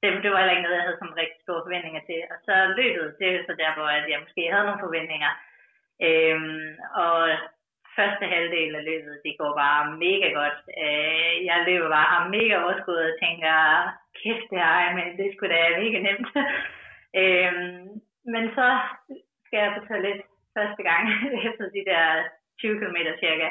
det, det var heller ikke noget, jeg havde sådan rigtig store forventninger til. Og så løbet, det er så der, hvor jeg måske havde nogle forventninger. Øhm, og første halvdel af løbet, det går bare mega godt. Øh, jeg løber bare mega overskud og tænker, kæft det her, men det skulle da mega nemt. <laughs> øhm, men så skal jeg på toilet første gang <laughs> efter de der 20 km cirka.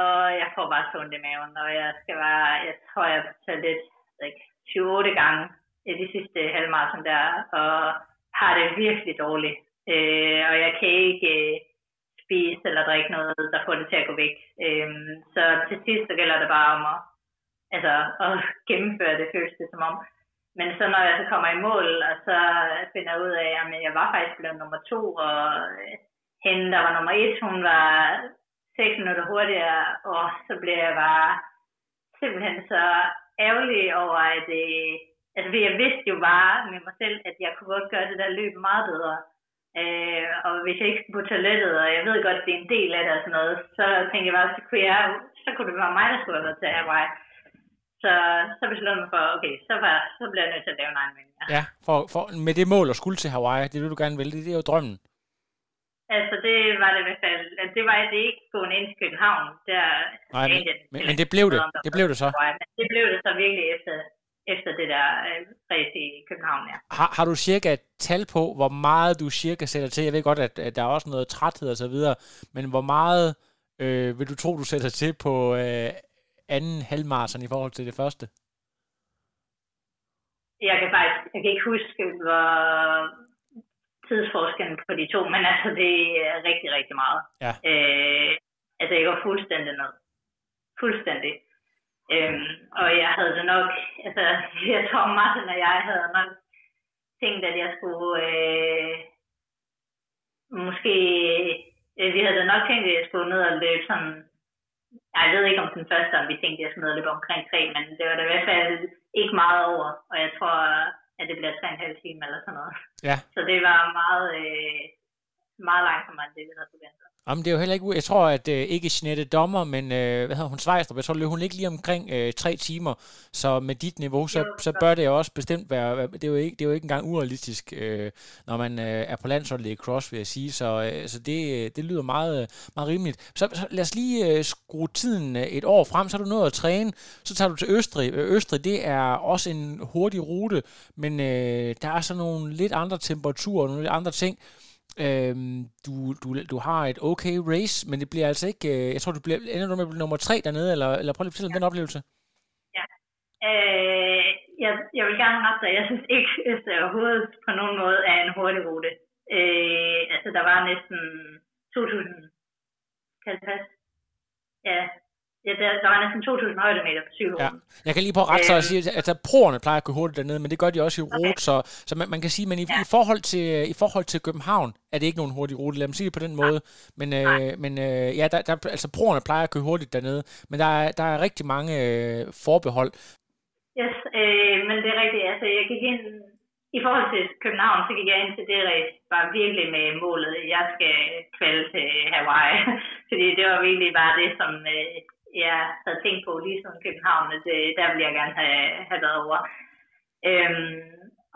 Og jeg får bare sundt i maven, og jeg skal bare, jeg tror jeg på toilet like, 28 gange i de sidste halvmarathon der, og har det virkelig dårligt. Øh, og jeg kan ikke øh, spise eller drikke noget, der får det til at gå væk. Øh, så til sidst så gælder det bare om at, altså, at gennemføre det, føles det som om. Men så når jeg så kommer i mål, og så finder jeg ud af, at jeg var faktisk blevet nummer to, og øh, hende, der var nummer et, hun var 6 minutter hurtigere, og så blev jeg bare simpelthen så ærgerlig over, at øh, altså, jeg vidste jo bare med mig selv, at jeg kunne godt gøre det der løb meget bedre. Øh, og hvis jeg ikke skulle på toilettet, og jeg ved godt, at det er en del af det og sådan noget, så tænkte jeg bare, så kunne, jeg, så kunne det være mig, der skulle have været til Hawaii. Så, så besluttede jeg mig for, okay, så, var, så bliver jeg nødt til at lave en Ironman. Ja, ja for, for, med det mål at skulle til Hawaii, det er det, du gerne vil, det, det er jo drømmen. Altså, det var det i hvert fald. Det var det ikke gående ind til København. Der, Nej, men, men, men det blev det. Det blev det så. Det blev det så virkelig efter, efter det der øh, race i København, ja. Har, har du cirka et tal på, hvor meget du cirka sætter til? Jeg ved godt, at, at der er også noget træthed og så videre, men hvor meget øh, vil du tro, du sætter til på øh, anden halvmarsen i forhold til det første? Jeg kan faktisk jeg kan ikke huske, hvor tidsforskellen på de to, men altså det er rigtig, rigtig meget. Ja. Øh, altså jeg går fuldstændig ned. Fuldstændig. Øhm, og jeg havde det nok, altså <laughs> jeg tror Martin og jeg havde nok tænkt, at jeg skulle øh, måske, øh, vi havde nok tænkt, at jeg skulle ned og løbe sådan, jeg ved ikke om den første, om vi tænkte, at jeg og løbe omkring tre, men det var da i hvert fald ikke meget over, og jeg tror, at det bliver tre og en halv time eller sådan noget. Ja. Så det var meget, øh, meget langsommere end det, vi havde forventet. Jamen, det er jo heller ikke... Jeg tror, at øh, ikke Jeanette Dommer, men øh, hvad hedder hun, Svejstrup, jeg tror, løb hun ikke lige omkring øh, tre timer. Så med dit niveau, så, så bør det jo også bestemt være... Det er jo ikke, det er jo ikke engang urealistisk, øh, når man øh, er på landsholdet i cross, vil jeg sige. Så, øh, så det, det lyder meget, meget rimeligt. Så, så lad os lige øh, skrue tiden øh, et år frem, så har du nået at træne. Så tager du til Østrig. Øh, Østrig, det er også en hurtig rute, men øh, der er så nogle lidt andre temperaturer, nogle lidt andre ting. Øhm, du, du, du har et okay race, men det bliver altså ikke... Øh, jeg tror, du bliver, ender du med at blive nummer tre dernede, eller, eller prøv lige at fortælle om ja. den oplevelse. Ja. Øh, jeg, jeg vil gerne rette dig. Jeg synes ikke, <laughs> at det overhovedet på nogen måde er en hurtig rute. Øh, altså, der var næsten 2.000... Kan passe? Ja, Ja, der, der var næsten 2.000 højdemeter på cykelruten. Ja. Jeg kan lige på ret så at sige, at altså, proerne plejer at gå hurtigt dernede, men det gør de også i rute, okay. så, så man, man kan sige, men i, ja. i, forhold til, i forhold til København er det ikke nogen hurtig rute, lad mig sige det på den måde. Men, øh, men øh, ja, der, der, altså proerne plejer at køre hurtigt dernede, men der er, der er rigtig mange øh, forbehold. Yes, øh, men det er rigtigt. Altså, jeg gik ind, i forhold til København, så gik jeg ind til det race bare virkelig med målet, jeg skal kvalde til Hawaii. <laughs> Fordi det var virkelig bare det, som øh, jeg havde tænkt på lige som København, at det, der ville jeg gerne have, have været over. Øhm,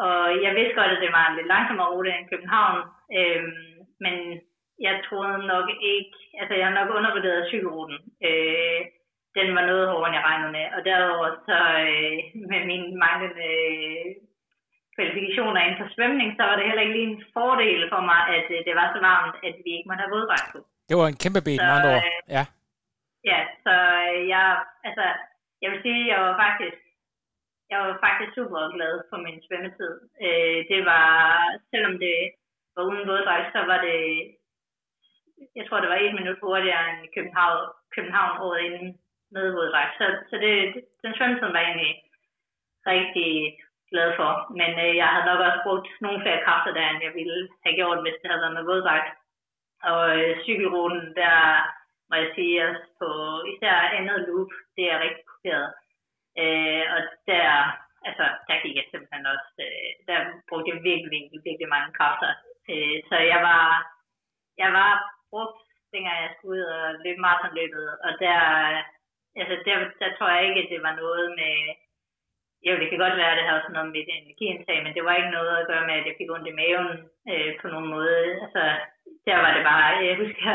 og jeg vidste godt, at det var en lidt langsommere rute end København, øhm, men jeg troede nok ikke, altså jeg har nok undervurderet cykelruten. Øh, den var noget hårdere, end jeg regnede med. Og derudover så øh, med mine manglende øh, kvalifikationer inden for svømning, så var det heller ikke lige en fordel for mig, at øh, det var så varmt, at vi ikke måtte have våddragt på. Det var en kæmpe ben, med andre ord. Øh, ja. Ja, så øh, jeg, altså, jeg vil sige, jeg var faktisk, jeg var faktisk super glad for min svømmetid. Øh, det var, selvom det var uden våddragt, så var det, jeg tror, det var et minut hurtigere end København, København året inden med våddragt. Så, så det, den svømmetid var jeg egentlig rigtig glad for. Men øh, jeg havde nok også brugt nogle flere kræfter der, end jeg ville have gjort, hvis det havde været med våddragt. Og øh, cykelruten, der må jeg sige, også på især andet loop, det er rigtig kopieret. Øh, og der, altså, der gik jeg simpelthen også, øh, der brugte jeg virkelig, virkelig, virkelig mange kræfter. Øh, så jeg var, jeg var brugt, dengang jeg skulle ud og løbe maratonløbet, og der, altså, der, der tror jeg ikke, at det var noget med, jo, det kan godt være, at det havde sådan noget med energiindtag, men det var ikke noget at gøre med, at jeg fik ondt i maven øh, på nogen måde. Altså, der var det bare, jeg husker,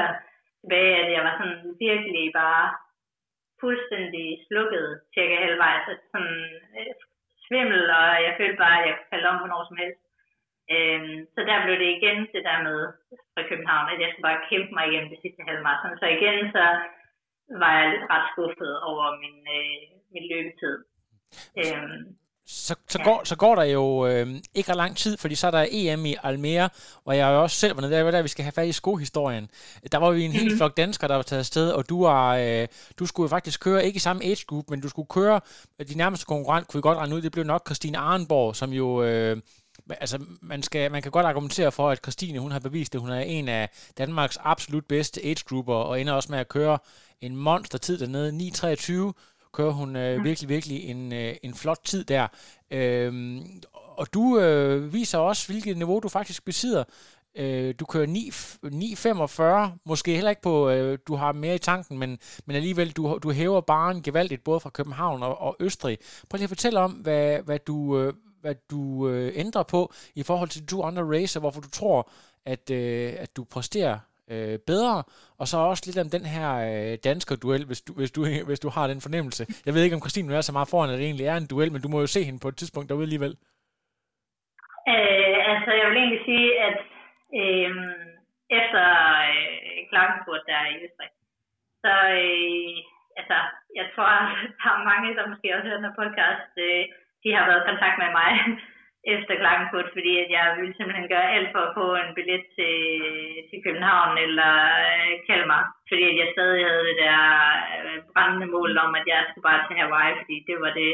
tilbage, at jeg var sådan virkelig bare fuldstændig slukket cirka halvvejs. Altså sådan øh, svimmel, og jeg følte bare, at jeg faldt om hvornår som helst. Øhm, så der blev det igen det der med fra København, at jeg skulle bare kæmpe mig igennem det sidste halvmarathon. Så igen så var jeg lidt ret skuffet over min, øh, min løbetid. Øhm, så, så, går, så går der jo øh, ikke ret lang tid, fordi så er der EM i Almere, hvor jeg jo også selv nede, der var der, vi skal have fat i skohistorien. Der var vi en helt mhm. flok danskere, der var taget afsted, og du, var, øh, du skulle jo faktisk køre, ikke i samme age group, men du skulle køre, de nærmeste konkurrent, kunne vi godt regne ud, det blev nok Christine Arnborg, som jo... Øh, altså, man, skal, man kan godt argumentere for, at Christine, hun har bevist det. Hun er en af Danmarks absolut bedste age grupper, og ender også med at køre en monster-tid dernede, 9.23 kører hun øh, mm. virkelig, virkelig en, øh, en flot tid der. Øhm, og du øh, viser også, hvilket niveau du faktisk besidder. Øh, du kører 9.45, måske heller ikke på, øh, du har mere i tanken, men, men alligevel, du, du hæver baren gevaldigt både fra København og, og Østrig. Prøv lige at fortælle om, hvad, hvad du, øh, hvad du øh, ændrer på i forhold til de to andre racer, hvorfor du tror, at, øh, at du præsterer øh, bedre, og så også lidt om den her øh, dansker duel, hvis du, hvis, du, hvis du har den fornemmelse. Jeg ved ikke, om Christine er så meget foran, at det egentlig er en duel, men du må jo se hende på et tidspunkt derude alligevel. Øh, altså, jeg vil egentlig sige, at øh, efter øh, Klagenfurt der i Østrig, så øh, altså, jeg tror, <laughs> der er mange, der måske også hører den podcast, øh, de har været i kontakt med mig efter Klagenfurt, fordi at jeg ville simpelthen gøre alt for at få en billet til, til København eller øh, Kalmar, fordi at jeg stadig havde det der øh, brændende mål om, at jeg skulle bare til Hawaii, fordi det var det,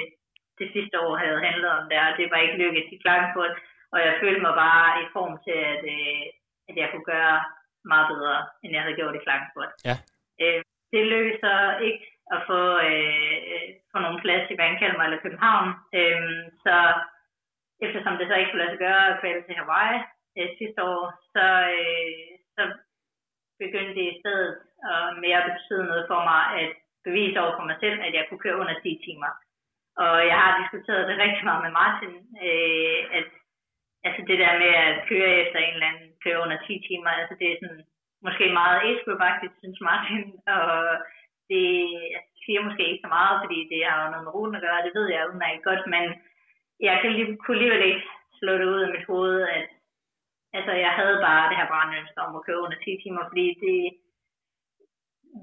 det sidste år havde handlet om der, og det var ikke lykkedes i Klagenfurt, og jeg følte mig bare i form til, at, øh, at jeg kunne gøre meget bedre, end jeg havde gjort i Klagenfurt. Ja. Øh, det lykkedes så ikke at få, øh, få nogle plads i Vandkalmer eller København, øh, så eftersom det så ikke kunne lade sig gøre at kvalde til Hawaii øh, sidste år, så, øh, så begyndte det i stedet at mere betyde noget for mig at bevise over for mig selv, at jeg kunne køre under 10 timer. Og jeg har diskuteret det rigtig meget med Martin, øh, at altså det der med at køre efter en eller anden køre under 10 timer, altså det er sådan måske meget faktisk synes Martin, <laughs> og det altså, siger måske ikke så meget, fordi det har jo noget med ruten at gøre, det ved jeg udmærket godt, men jeg kan lige, kunne alligevel ikke slå det ud af mit hoved, at altså, jeg havde bare det her brændønske om at køre under 10 timer, fordi det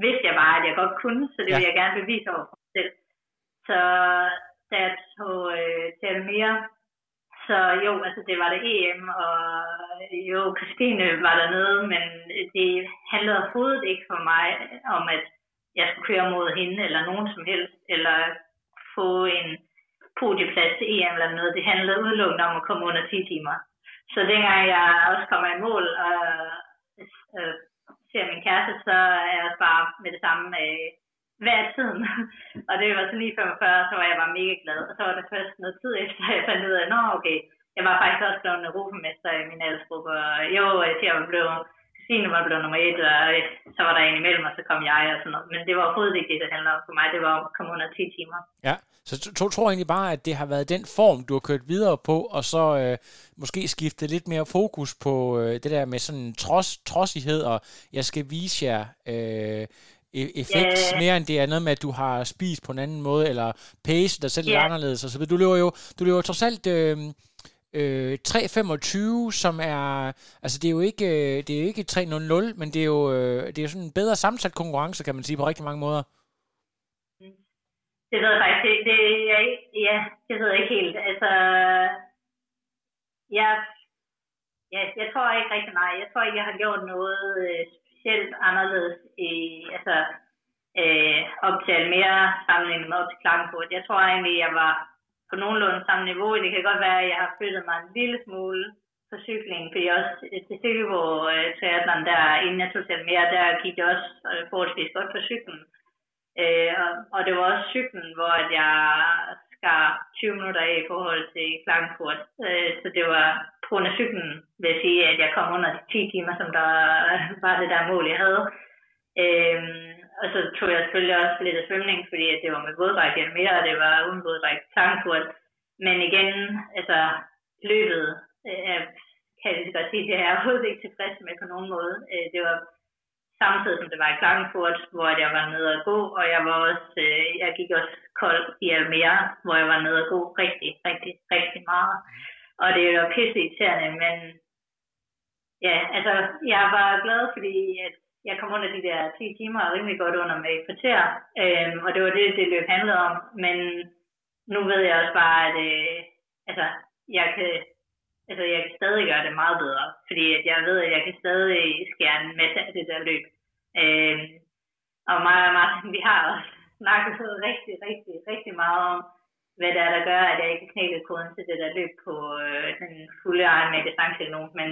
vidste jeg bare, at jeg godt kunne, så det ja. ville jeg gerne bevise over for mig selv. Så da jeg tog øh, til mere, så jo, altså det var det EM, og jo, Christine var dernede, men det handlede overhovedet ikke for mig om, at jeg skulle køre mod hende, eller nogen som helst, eller få en podieplads til EM eller noget. Det handlede udelukkende om at komme under 10 timer. Så dengang jeg også kommer i mål og øh, ser min kæreste, så er jeg bare med det samme øh, hver tiden. <laughs> og det var så lige 45, så var jeg bare mega glad. Og så var det først noget tid efter, at jeg fandt ud af, at okay, jeg var faktisk også blevet europamester i min aldersgruppe. Og jo, jeg blev Stine var blevet nummer et, og så var der en imellem, og så kom jeg og sådan noget. Men det var overhovedet ikke det, det handler om for mig. Det var at komme under 10 timer. Ja, så jeg tror egentlig bare, at det har været den form, du har kørt videre på, og så øh, måske skifte lidt mere fokus på øh, det der med sådan trods, trodsighed, og jeg skal vise jer... Øh, e-, effekt, yeah. mere end det er noget med, at du har spist på en anden måde, eller pace der selv yeah. lidt anderledes. Og så du løber jo, du løber trods alt øh, øh, 3.25, som er, altså det er jo ikke, øh, det er jo ikke 3.00, men det er jo, øh, det er jo sådan en bedre sammensat konkurrence, kan man sige, på rigtig mange måder. Det ved jeg faktisk ikke. Det, jeg, ja, det ved jeg ikke helt. Altså, jeg, ja, jeg tror ikke rigtig meget. Jeg tror ikke, jeg har gjort noget øh, specielt anderledes i, altså, øh, op til mere sammenlignet med op til Klagenfurt. Jeg tror egentlig, jeg var på nogenlunde samme niveau. Det kan godt være, at jeg har flyttet mig en lille smule på cykling, fordi også øh, til Silkeborg øh, triathlon, der inden jeg tog til mere, der gik det også øh, forholdsvis godt på cyklen. Øh, og, og det var også cyklen, hvor at jeg skar 20 minutter af i forhold til Frankfurt. Øh, så det var på grund af cyklen, vil jeg sige, at jeg kom under de 10 timer, som der var det der mål, jeg havde. Øh, og så tog jeg selvfølgelig også lidt af svømning, fordi det var med våddragt eller mere, og det var uden våddragt Klagenfurt. Men igen, altså løbet, øh, kan jeg godt sige, det er jeg overhovedet ikke tilfreds med på nogen måde. Øh, det var samtidig som det var i Klagenfurt, hvor jeg var nede at gå, og jeg var også, øh, jeg gik også kold i Almere, hvor jeg var nede at gå rigtig, rigtig, rigtig meget. Og det var pisse irriterende, men ja, altså, jeg var glad, fordi at jeg kom under de der 10 timer og rimelig godt under med et kvarter, øh, og det var det, det løb handlede om, men nu ved jeg også bare, at øh, altså, jeg kan altså jeg kan stadig gøre det meget bedre, fordi at jeg ved, at jeg kan stadig skære en masse af det der løb. Øh, og mig og Martin, vi har også snakket rigtig, rigtig, rigtig meget om, hvad det er, der gør, at jeg ikke knækkede koden til det der løb på øh, den fulde egen med distance nu. Men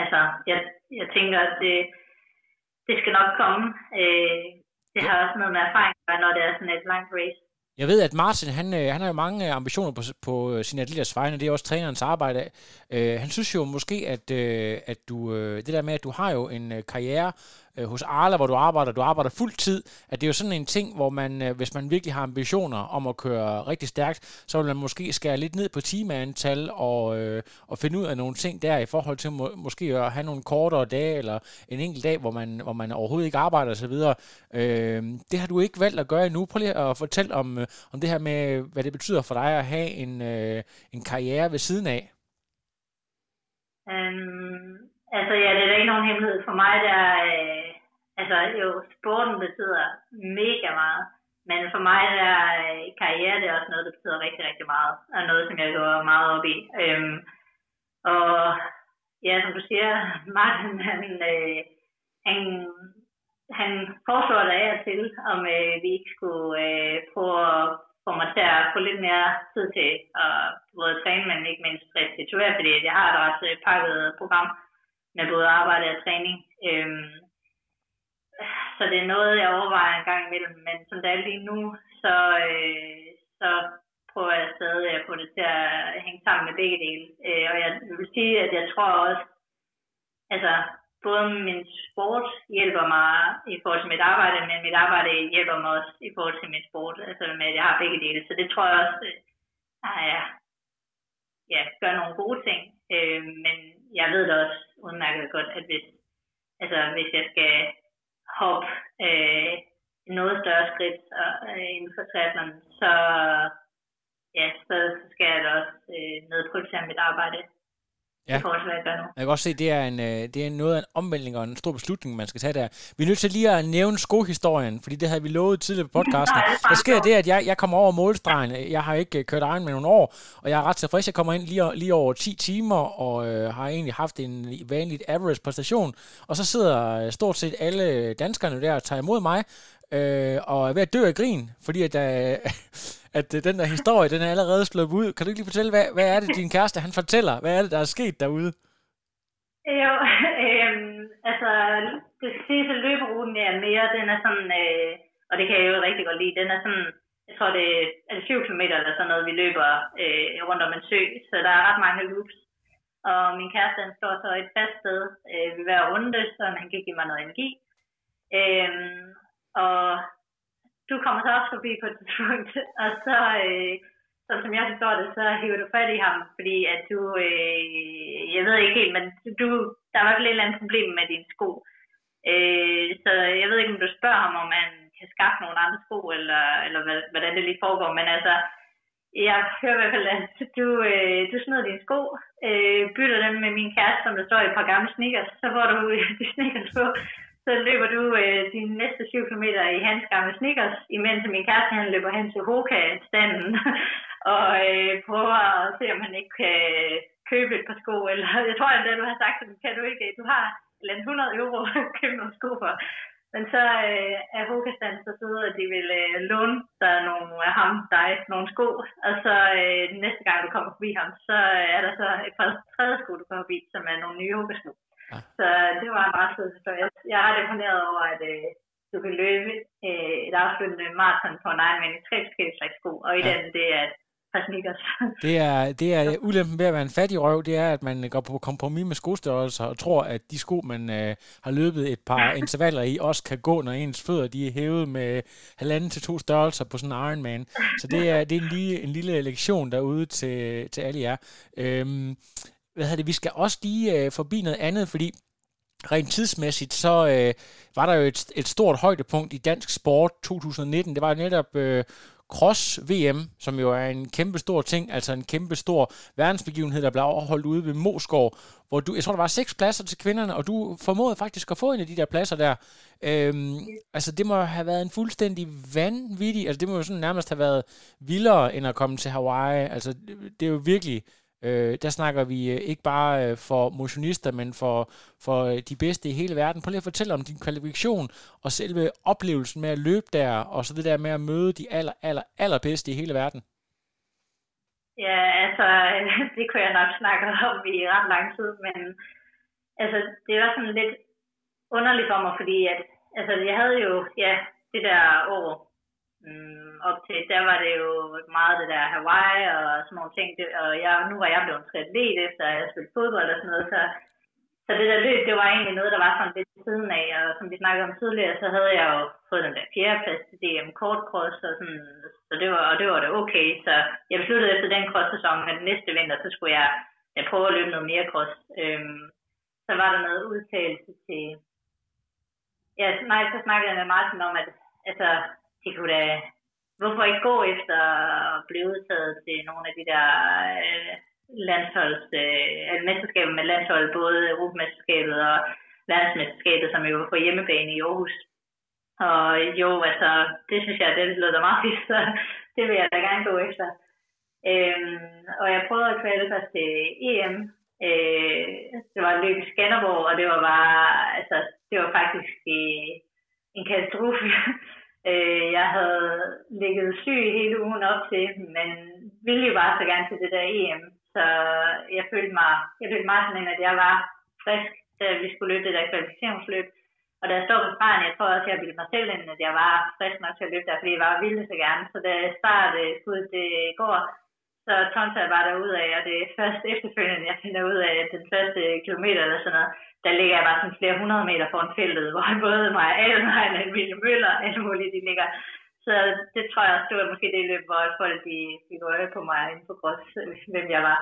altså, jeg, jeg tænker, at det, det skal nok komme. Øh, det har også noget med erfaring når det er sådan et langt race. Jeg ved, at Martin, han, øh, han har jo mange ambitioner på, på øh, sin sine atleters vegne, det er også trænerens arbejde. Øh, han synes jo måske, at, øh, at du, øh, det der med, at du har jo en øh, karriere øh, hos Arla, hvor du arbejder, du arbejder fuld tid, at det er jo sådan en ting, hvor man, øh, hvis man virkelig har ambitioner om at køre rigtig stærkt, så vil man måske skære lidt ned på timeantal og, øh, og finde ud af nogle ting der i forhold til må, måske at have nogle kortere dage eller en enkelt dag, hvor man, hvor man overhovedet ikke arbejder osv. Øh, det har du ikke valgt at gøre endnu. Prøv lige at fortælle om, øh, om det her med, hvad det betyder for dig at have en, øh, en karriere ved siden af. Um, altså ja, det er da ikke nogen hemmelighed. For mig, der øh, altså jo, sporten betyder mega meget, men for mig der øh, karriere, det er også noget, der betyder rigtig, rigtig meget, og noget, som jeg går meget op i. Øhm, og ja, som du siger, <laughs> Martin, han, øh, han, han foreslår dig af til, om øh, vi ikke skulle øh, prøve at få mig til at få lidt mere tid til at både træne, men ikke mindst restituere, fordi jeg har et ret øh, pakket program med både arbejde og træning. Øhm, så det er noget, jeg overvejer en gang imellem, men som det er lige nu, så, øh, så prøver jeg stadig at få det til at hænge sammen med begge dele. Øh, og jeg vil sige, at jeg tror også, altså både min sport hjælper mig i forhold til mit arbejde, men mit arbejde hjælper mig også i forhold til min sport, altså med at jeg har begge dele. Så det tror jeg også, øh, at jeg ja, gør nogle gode ting. Øh, men jeg ved det også udmærket godt, at hvis, altså, hvis jeg skal hoppe øh, noget større skridt øh, inden for triathlon, så, ja, så skal jeg da også øh, nedprioritere mit arbejde. Ja. jeg Jeg kan også se, det er, en, øh, det er noget af en omvæltning og en stor beslutning, man skal tage der. Vi er nødt til lige at nævne skohistorien, fordi det havde vi lovet tidligere på <laughs> podcasten. Der sker det, at jeg, jeg kommer over målstregen. Jeg har ikke øh, kørt egen med nogle år, og jeg er ret tilfreds. Jeg kommer ind lige, lige over 10 timer, og øh, har egentlig haft en vanlig average præstation. Og så sidder øh, stort set alle danskerne der og tager imod mig, øh, og er ved at dø af grin, fordi at, øh, <laughs> at øh, den der historie, den er allerede slået ud. Kan du ikke lige fortælle, hvad, hvad er det, din kæreste han fortæller? Hvad er det, der er sket derude? Jo, <laughs> øh, altså, det sidste løberuten er mere, den er sådan, øh, og det kan jeg jo rigtig godt lide, den er sådan, jeg tror det er 7 km eller sådan noget, vi løber øh, rundt om en sø, så der er ret mange loops. Og min kæreste, han står så et fast sted øh, ved hver runde, så han kan give mig noget energi. Øh, og du kommer så også forbi på et tidspunkt, <laughs> og så, øh, så som jeg forstår det, så hiver du fat i ham, fordi at du, øh, jeg ved ikke helt, men du, der var et eller andet problem med dine sko. Øh, så jeg ved ikke, om du spørger ham, om han kan skaffe nogle andre sko, eller, eller hvordan det lige foregår, men altså, jeg hører i hvert fald, at du, øh, du smider dine sko, øh, bytter dem med min kæreste, som der står i et par gamle sneakers, så får du <laughs> de sneakers på, så løber du øh, de næste 7 km i hans gamle sneakers, imens min kæreste han løber hen til Hoka-standen <laughs> og øh, prøver at se, om han ikke kan øh, købe et par sko. Eller, <laughs> jeg tror at du har sagt, at kan du ikke, du har 100 euro <laughs> at købe nogle sko for. Men så øh, er Hoka-standen så søde, at de vil øh, låne dig nogle af ham, dig, nogle sko. Og så øh, næste gang du kommer forbi ham, så øh, er der så et par tredje sko, du kommer forbi, som er nogle nye Hoka-sko. Ja. Så det var en meget sød historie. Jeg er ret imponeret over, at øh, du kan løbe øh, et afsluttende maraton på en egen i tre forskellige slags sko, og i ja. den, det er <laughs> det er, det er ulempen ved at være en fattig røv, det er, at man går på kompromis med skostørrelser og tror, at de sko, man øh, har løbet et par intervaller i, også kan gå, når ens fødder de er hævet med halvanden til to størrelser på sådan en Ironman. Så det er, det er en, lille, en lille lektion derude til, til alle jer. Øhm, hvad hedder det, vi skal også lige øh, forbi noget andet, fordi rent tidsmæssigt, så øh, var der jo et, et stort højdepunkt i dansk sport 2019. Det var jo netop øh, Cross-VM, som jo er en kæmpe stor ting, altså en kæmpe stor verdensbegivenhed, der blev afholdt ude ved Moskov, hvor du, jeg tror, der var seks pladser til kvinderne, og du formåede faktisk at få en af de der pladser der. Øhm, altså, det må have været en fuldstændig vanvittig, altså det må jo sådan nærmest have været vildere, end at komme til Hawaii. Altså, det, det er jo virkelig Øh, der snakker vi øh, ikke bare øh, for motionister, men for, for øh, de bedste i hele verden. Prøv lige at fortælle om din kvalifikation og selve oplevelsen med at løbe der, og så det der med at møde de aller, aller, allerbedste i hele verden. Ja, altså, <laughs> det kunne jeg nok snakke om i ret lang tid, men altså, det var sådan lidt underligt for mig, fordi at, altså, jeg havde jo, ja, det der år mm, op til, der var det jo meget det der Hawaii og sådan nogle ting. Det, og jeg, nu var jeg blevet triatlet efter at jeg spillede fodbold og sådan noget, så, så det der løb, det var egentlig noget, der var sådan lidt siden af, og som vi snakkede om tidligere, så havde jeg jo fået den der fjerdeplads til DM kortcross, og, sådan, så det var, og det var det okay. Så jeg besluttede efter den cross-sæson, at næste vinter, så skulle jeg, jeg prøve at løbe noget mere cross. Øhm, så var der noget udtalelse til... Ja, nej, så snakkede jeg med Martin om, at altså, det kunne da... Hvorfor ikke gå efter at blive udtaget til nogle af de der øh, landsholds... Øh, altså mesterskaber med landshold, både Europamesterskabet og verdensmesterskabet, som jo var på hjemmebane i Aarhus. Og jo, altså, det synes jeg, det lyder meget fint, så det vil jeg da gerne gå efter. Øhm, og jeg prøvede at kvalificere til EM, Øh, det var løb i Skanderborg, og det var bare, altså, det var faktisk øh, en katastrofe øh, jeg havde ligget syg hele ugen op til, men ville jo bare så gerne til det der EM. Så jeg følte mig, jeg følte meget sådan, at jeg var frisk, da vi skulle løbe det der kvalificeringsløb. Og da jeg stod på stregen, jeg tror også, at jeg ville mig selv ind, at jeg var frisk nok til at løbe der, fordi jeg var vildt så gerne. Så da jeg startede ud det går, så tonser jeg bare derud af, og det er først efterfølgende, jeg finder ud af, at den første kilometer eller sådan noget, der ligger jeg bare sådan flere hundrede meter foran feltet, <laughs> hvor både mig, og Emilie Møller og alle mulige, de ligger. Så det tror jeg også, det var måske det løb, hvor folk de fik øje på mig inden på grås, <laughs> hvem jeg var.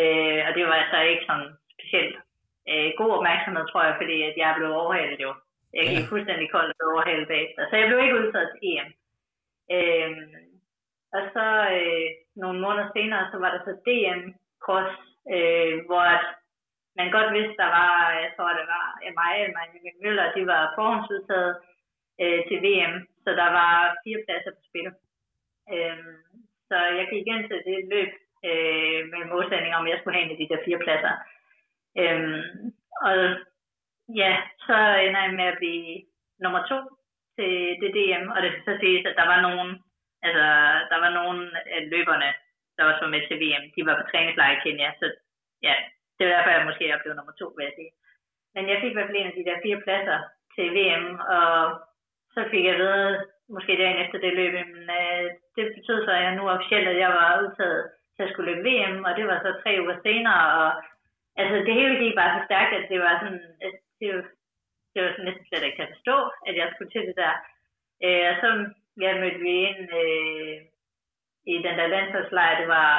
Øh, og det var altså ikke sådan specielt øh, god opmærksomhed, tror jeg, fordi at jeg blev overhalet jo. Jeg gik ja. fuldstændig koldt og overhalet bagefter. Så jeg blev ikke udtaget til EM. Øh, og så øh, nogle måneder senere, så var der så DM Cross, øh, hvor man godt vidste, der var, jeg tror det var mig og Maja Møller, de var forhåndsudtaget øh, til VM, så der var fire pladser på spil. Øh, så jeg gik ind til det løb øh, med målsætning om, jeg skulle have en af de der fire pladser. Øh, og ja, så ender jeg med at blive nummer to til det DM, og det skal så siges, at der var nogen, altså der var nogle af løberne, der også var med til VM, de var på træningslejr i Kenya, så ja, det var derfor, jeg måske er blevet nummer to, vil jeg sige. Men jeg fik i hvert fald en af de der fire pladser til VM, og så fik jeg ved, måske dagen efter det løb, men øh, det betød så, at jeg nu officielt, at jeg var udtaget til at skulle løbe VM, og det var så tre uger senere, og altså det hele gik bare så stærkt, at det var sådan, at det, var, det var sådan næsten slet ikke til at forstå, at jeg skulle til det der. Øh, og så ja, mødte vi ind øh, i den der landsholdslejr, det var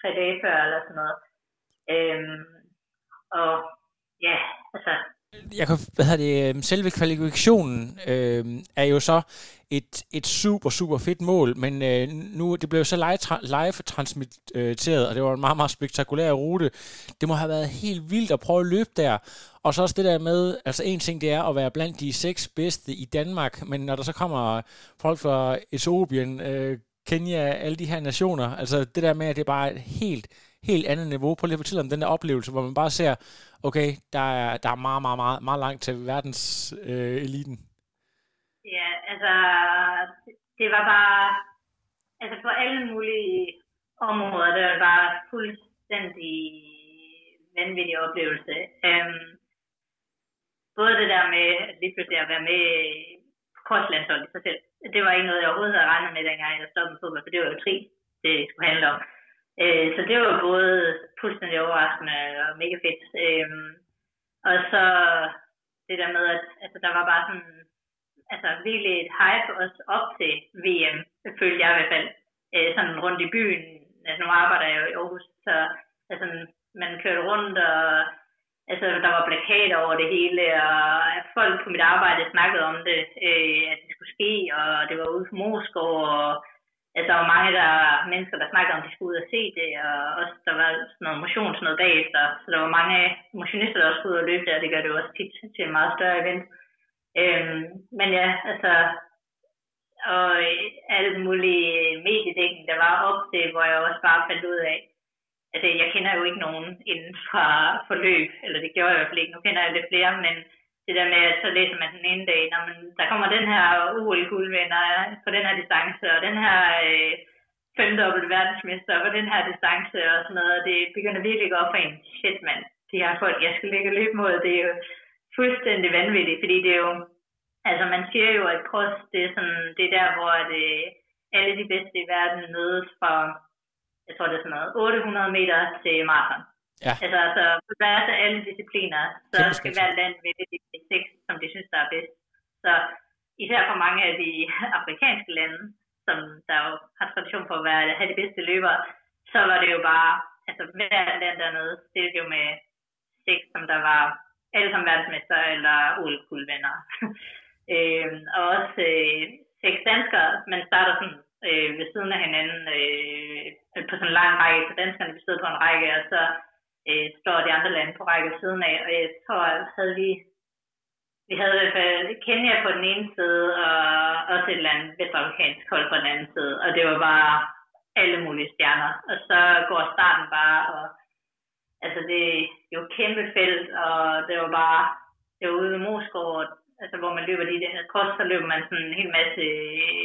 tre dage før eller sådan noget. Øhm, og ja, altså... Jeg kan, hvad hedder det, selve kvalifikationen øh, er jo så et, et super, super fedt mål, men øh, nu, det blev så live, live transmitteret, og det var en meget, meget spektakulær rute. Det må have været helt vildt at prøve at løbe der, og så også det der med, altså en ting det er at være blandt de seks bedste i Danmark, men når der så kommer folk fra Etiopien, øh, Kenya, alle de her nationer. Altså det der med, at det er bare et helt, helt andet niveau. Prøv lige at fortælle om den der oplevelse, hvor man bare ser, okay, der er, der er meget, meget, meget, meget langt til verdens øh, eliten. Ja, altså, det var bare, altså på alle mulige områder, det var bare fuldstændig vanvittig oplevelse. Øhm, både det der med lige pludselig at være med på i sig selv, det var ikke noget, jeg overhovedet havde regnet med, dengang jeg stoppede med fodbold, for det var jo tri, det skulle handle om. Øh, så det var både fuldstændig overraskende og mega fedt. Øh, og så det der med, at altså, der var bare sådan, altså virkelig et hype også op til VM, følger jeg i hvert fald, øh, sådan rundt i byen. Altså nu arbejder jeg jo i Aarhus, så altså, man kørte rundt, og altså, der var plakater over det hele, og folk på mit arbejde snakkede om det, øh, at det skulle ske, og det var ude på Moskov, og altså, der var mange der, mennesker, der snakkede om, at de skulle ud og se det, og også der var sådan noget motion, sådan noget bagefter, så der var mange motionister, der også skulle ud og løbe det, og det gør det jo også tit til en meget større event. Øhm, men ja, altså, og alle mulige mediedækning, der var op til, hvor jeg også bare fandt ud af, altså jeg kender jo ikke nogen inden fra forløb, eller det gjorde jeg i hvert fald ikke, nu kender jeg lidt flere, men det der med, at så læser man den ene dag, når man, der kommer den her UL-guldvinder på den her distance, og den her øh, femdobbelt verdensmester på den her distance og sådan noget, og det begynder virkelig at gå op for en, shit mand, de her folk, jeg skal ligge og løbe mod, det er jo fuldstændig vanvittigt, fordi det er jo, altså man siger jo, at cross, det er sådan, det er der, hvor det, alle de bedste i verden mødes fra, jeg tror det er sådan noget, 800 meter til maraton. Ja. Altså, altså på tværs af alle discipliner, så Kæmpe skal hvert land vælge de seks, som de synes, der er bedst. Så især for mange af de afrikanske lande, som der jo har tradition for at være, have de bedste løbere, så var det jo bare, altså hvert land dernede stillede jo med seks, som der var alle som verdensmester eller OL-guldvinder. <laughs> øh, og også øh, seks danskere, man starter sådan øh, ved siden af hinanden øh, på sådan en lang række, så danskerne vi stod på en række, og så øh, står de andre lande på række ved siden af, og jeg tror, havde vi vi havde i hvert fald Kenya på den ene side, og også et eller andet vestafrikansk hold på den anden side, og det var bare alle mulige stjerner. Og så går starten bare, og altså det er jo et kæmpe felt, og det var bare, det var ude ved Moskov, altså hvor man løber de der kost, så løber man sådan en hel masse,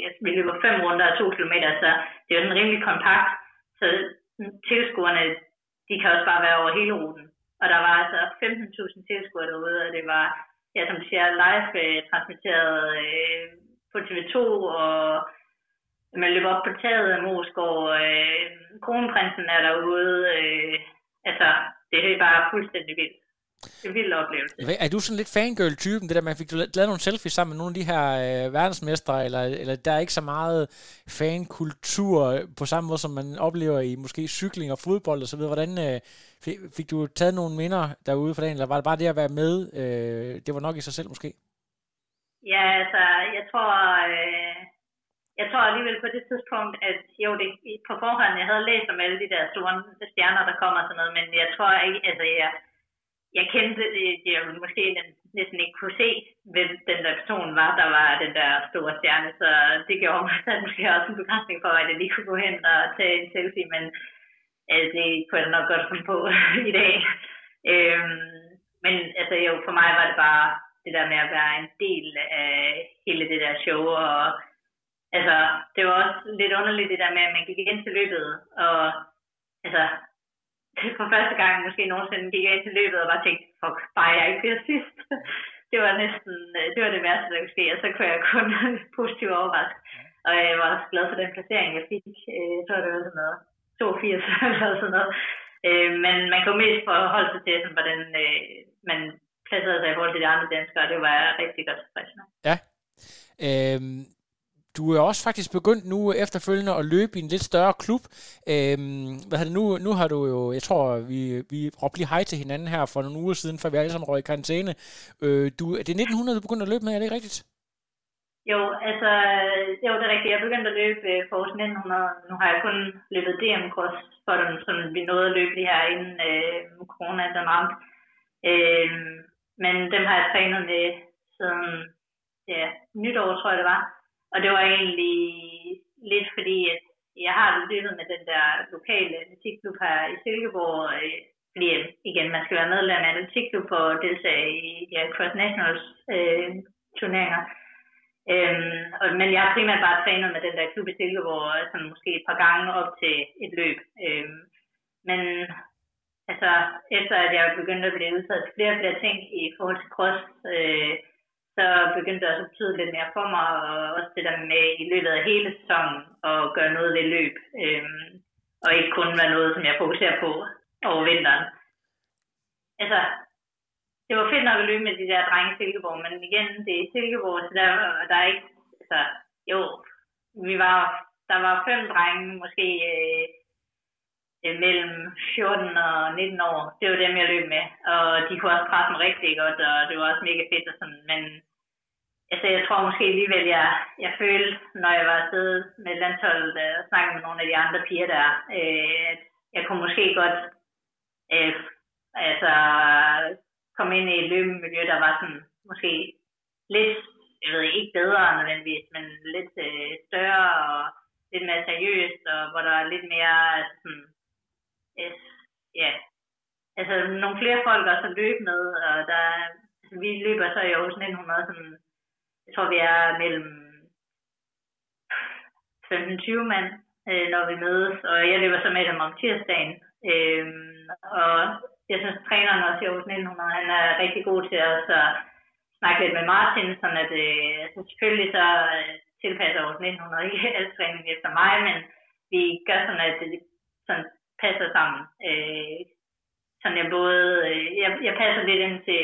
altså, vi løber fem runder af to kilometer, så det er jo sådan rimelig kompakt, så tilskuerne, de kan også bare være over hele ruten. Og der var altså 15.000 tilskuere derude, og det var, ja, som siger, live øh, transmitteret øh, på TV2, og man løber op på taget af Moskov, øh, kronprinsen er derude, øh, altså, det er bare fuldstændig vildt. Det er en vild oplevelse. Er du sådan lidt fangirl-typen, det der man fik du lavet nogle selfies sammen med nogle af de her øh, verdensmestre, eller, eller der er ikke så meget fankultur på samme måde, som man oplever i måske cykling og fodbold videre. Hvordan øh, fik, fik du taget nogle minder derude for dagen, eller var det bare det at være med? Øh, det var nok i sig selv måske? Ja, altså, jeg tror, øh, jeg tror alligevel på det tidspunkt, at jo, det, på forhånd, jeg havde læst om alle de der store stjerner, der kommer og sådan noget, men jeg tror ikke, altså, jeg, jeg kendte, jeg ville måske næsten ikke kunne se, hvem den der person var, der var den der store stjerne, så det gjorde mig <laughs> så måske også en begrænsning for, at jeg lige kunne gå hen og tage en selfie, men altså, det kunne jeg nok godt komme på <laughs> i dag. Øhm, men altså jo, for mig var det bare det der med at være en del af hele det der show, og altså, det var også lidt underligt det der med, at man gik ind til løbet, og altså, <laughs> for første gang måske nogensinde gik jeg ind til løbet og bare tænkte, fuck, bare jeg ikke bliver sidst. <laughs> det var næsten, det var det værste, der kunne ske, og så kunne jeg kun <laughs> positivt overraske. Og jeg var også glad for den placering, jeg fik. Øh, jeg tror, det var sådan noget 82 eller sådan noget. Øh, men man kan mest forholde sig til, sådan, hvordan øh, man placerede sig i forhold til de andre danskere, og det var jeg rigtig godt tilfreds med. Ja. Øhm, du er også faktisk begyndt nu efterfølgende at løbe i en lidt større klub. Øhm, hvad har det nu? Nu har du jo, jeg tror, vi, vi råbte lige hej til hinanden her for nogle uger siden, før vi alle sammen røg i karantæne. Øh, du, det 1900, du begyndte at løbe med, er det ikke rigtigt? Jo, altså, jo, det er rigtigt. Jeg begyndte at løbe øh, for 1900. Nu har jeg kun løbet DM-kurs for dem, som vi nåede at løbe det her inden øh, corona den ramte. Øh, men dem har jeg trænet med siden ja, nytår, tror jeg det var. Og det var egentlig lidt fordi, at jeg har løbet med den der lokale atletikklub her i Silkeborg, øh, fordi igen, man skal være medlem af en atletikklub for at deltage i ja, Cross Nationals øh, turneringer. Øhm, og, men jeg har primært bare trænet med den der klub i Silkeborg, øh, sådan måske et par gange op til et løb. Øhm, men altså, efter at jeg begyndte at blive udsat flere og flere ting i forhold til cross, øh, så begyndte det også at betyde lidt mere for mig, og også det der med i løbet af hele sæsonen at gøre noget ved løb, øhm, og ikke kun være noget, som jeg fokuserer på over vinteren. Altså, det var fedt nok at løbe med de der drenge i Silkeborg, men igen, det er Silkeborg, så der, der er ikke, altså, jo, vi var, der var fem drenge, måske øh, øh, mellem 14 og 19 år. Det var dem, jeg løb med, og de kunne også presse mig rigtig godt, og det var også mega fedt og sådan, men altså, jeg tror måske alligevel, jeg, jeg følte, når jeg var afsted med landsholdet og snakkede med nogle af de andre piger der, øh, at jeg kunne måske godt øh, altså, komme ind i et løbemiljø, der var sådan måske lidt, jeg ved ikke bedre nødvendigvis, men lidt øh, større og lidt mere seriøst, og hvor der er lidt mere altså, sådan, øh, ja, altså nogle flere folk også at løbe med, og der, altså, vi løber så i Aarhus 1900, sådan, jeg tror vi er mellem 15-20 mand, øh, når vi mødes, og jeg løber så med dem om tirsdagen, øh, og jeg synes, træneren også i Aarhus 1900, han er rigtig god til at så snakke lidt med Martin, sådan at øh, så selvfølgelig så øh, tilpasser Aarhus 1900 ikke <laughs> al træning efter mig, men vi gør sådan, at det sådan passer sammen. Øh, sådan jeg både, øh, jeg, jeg passer lidt ind til,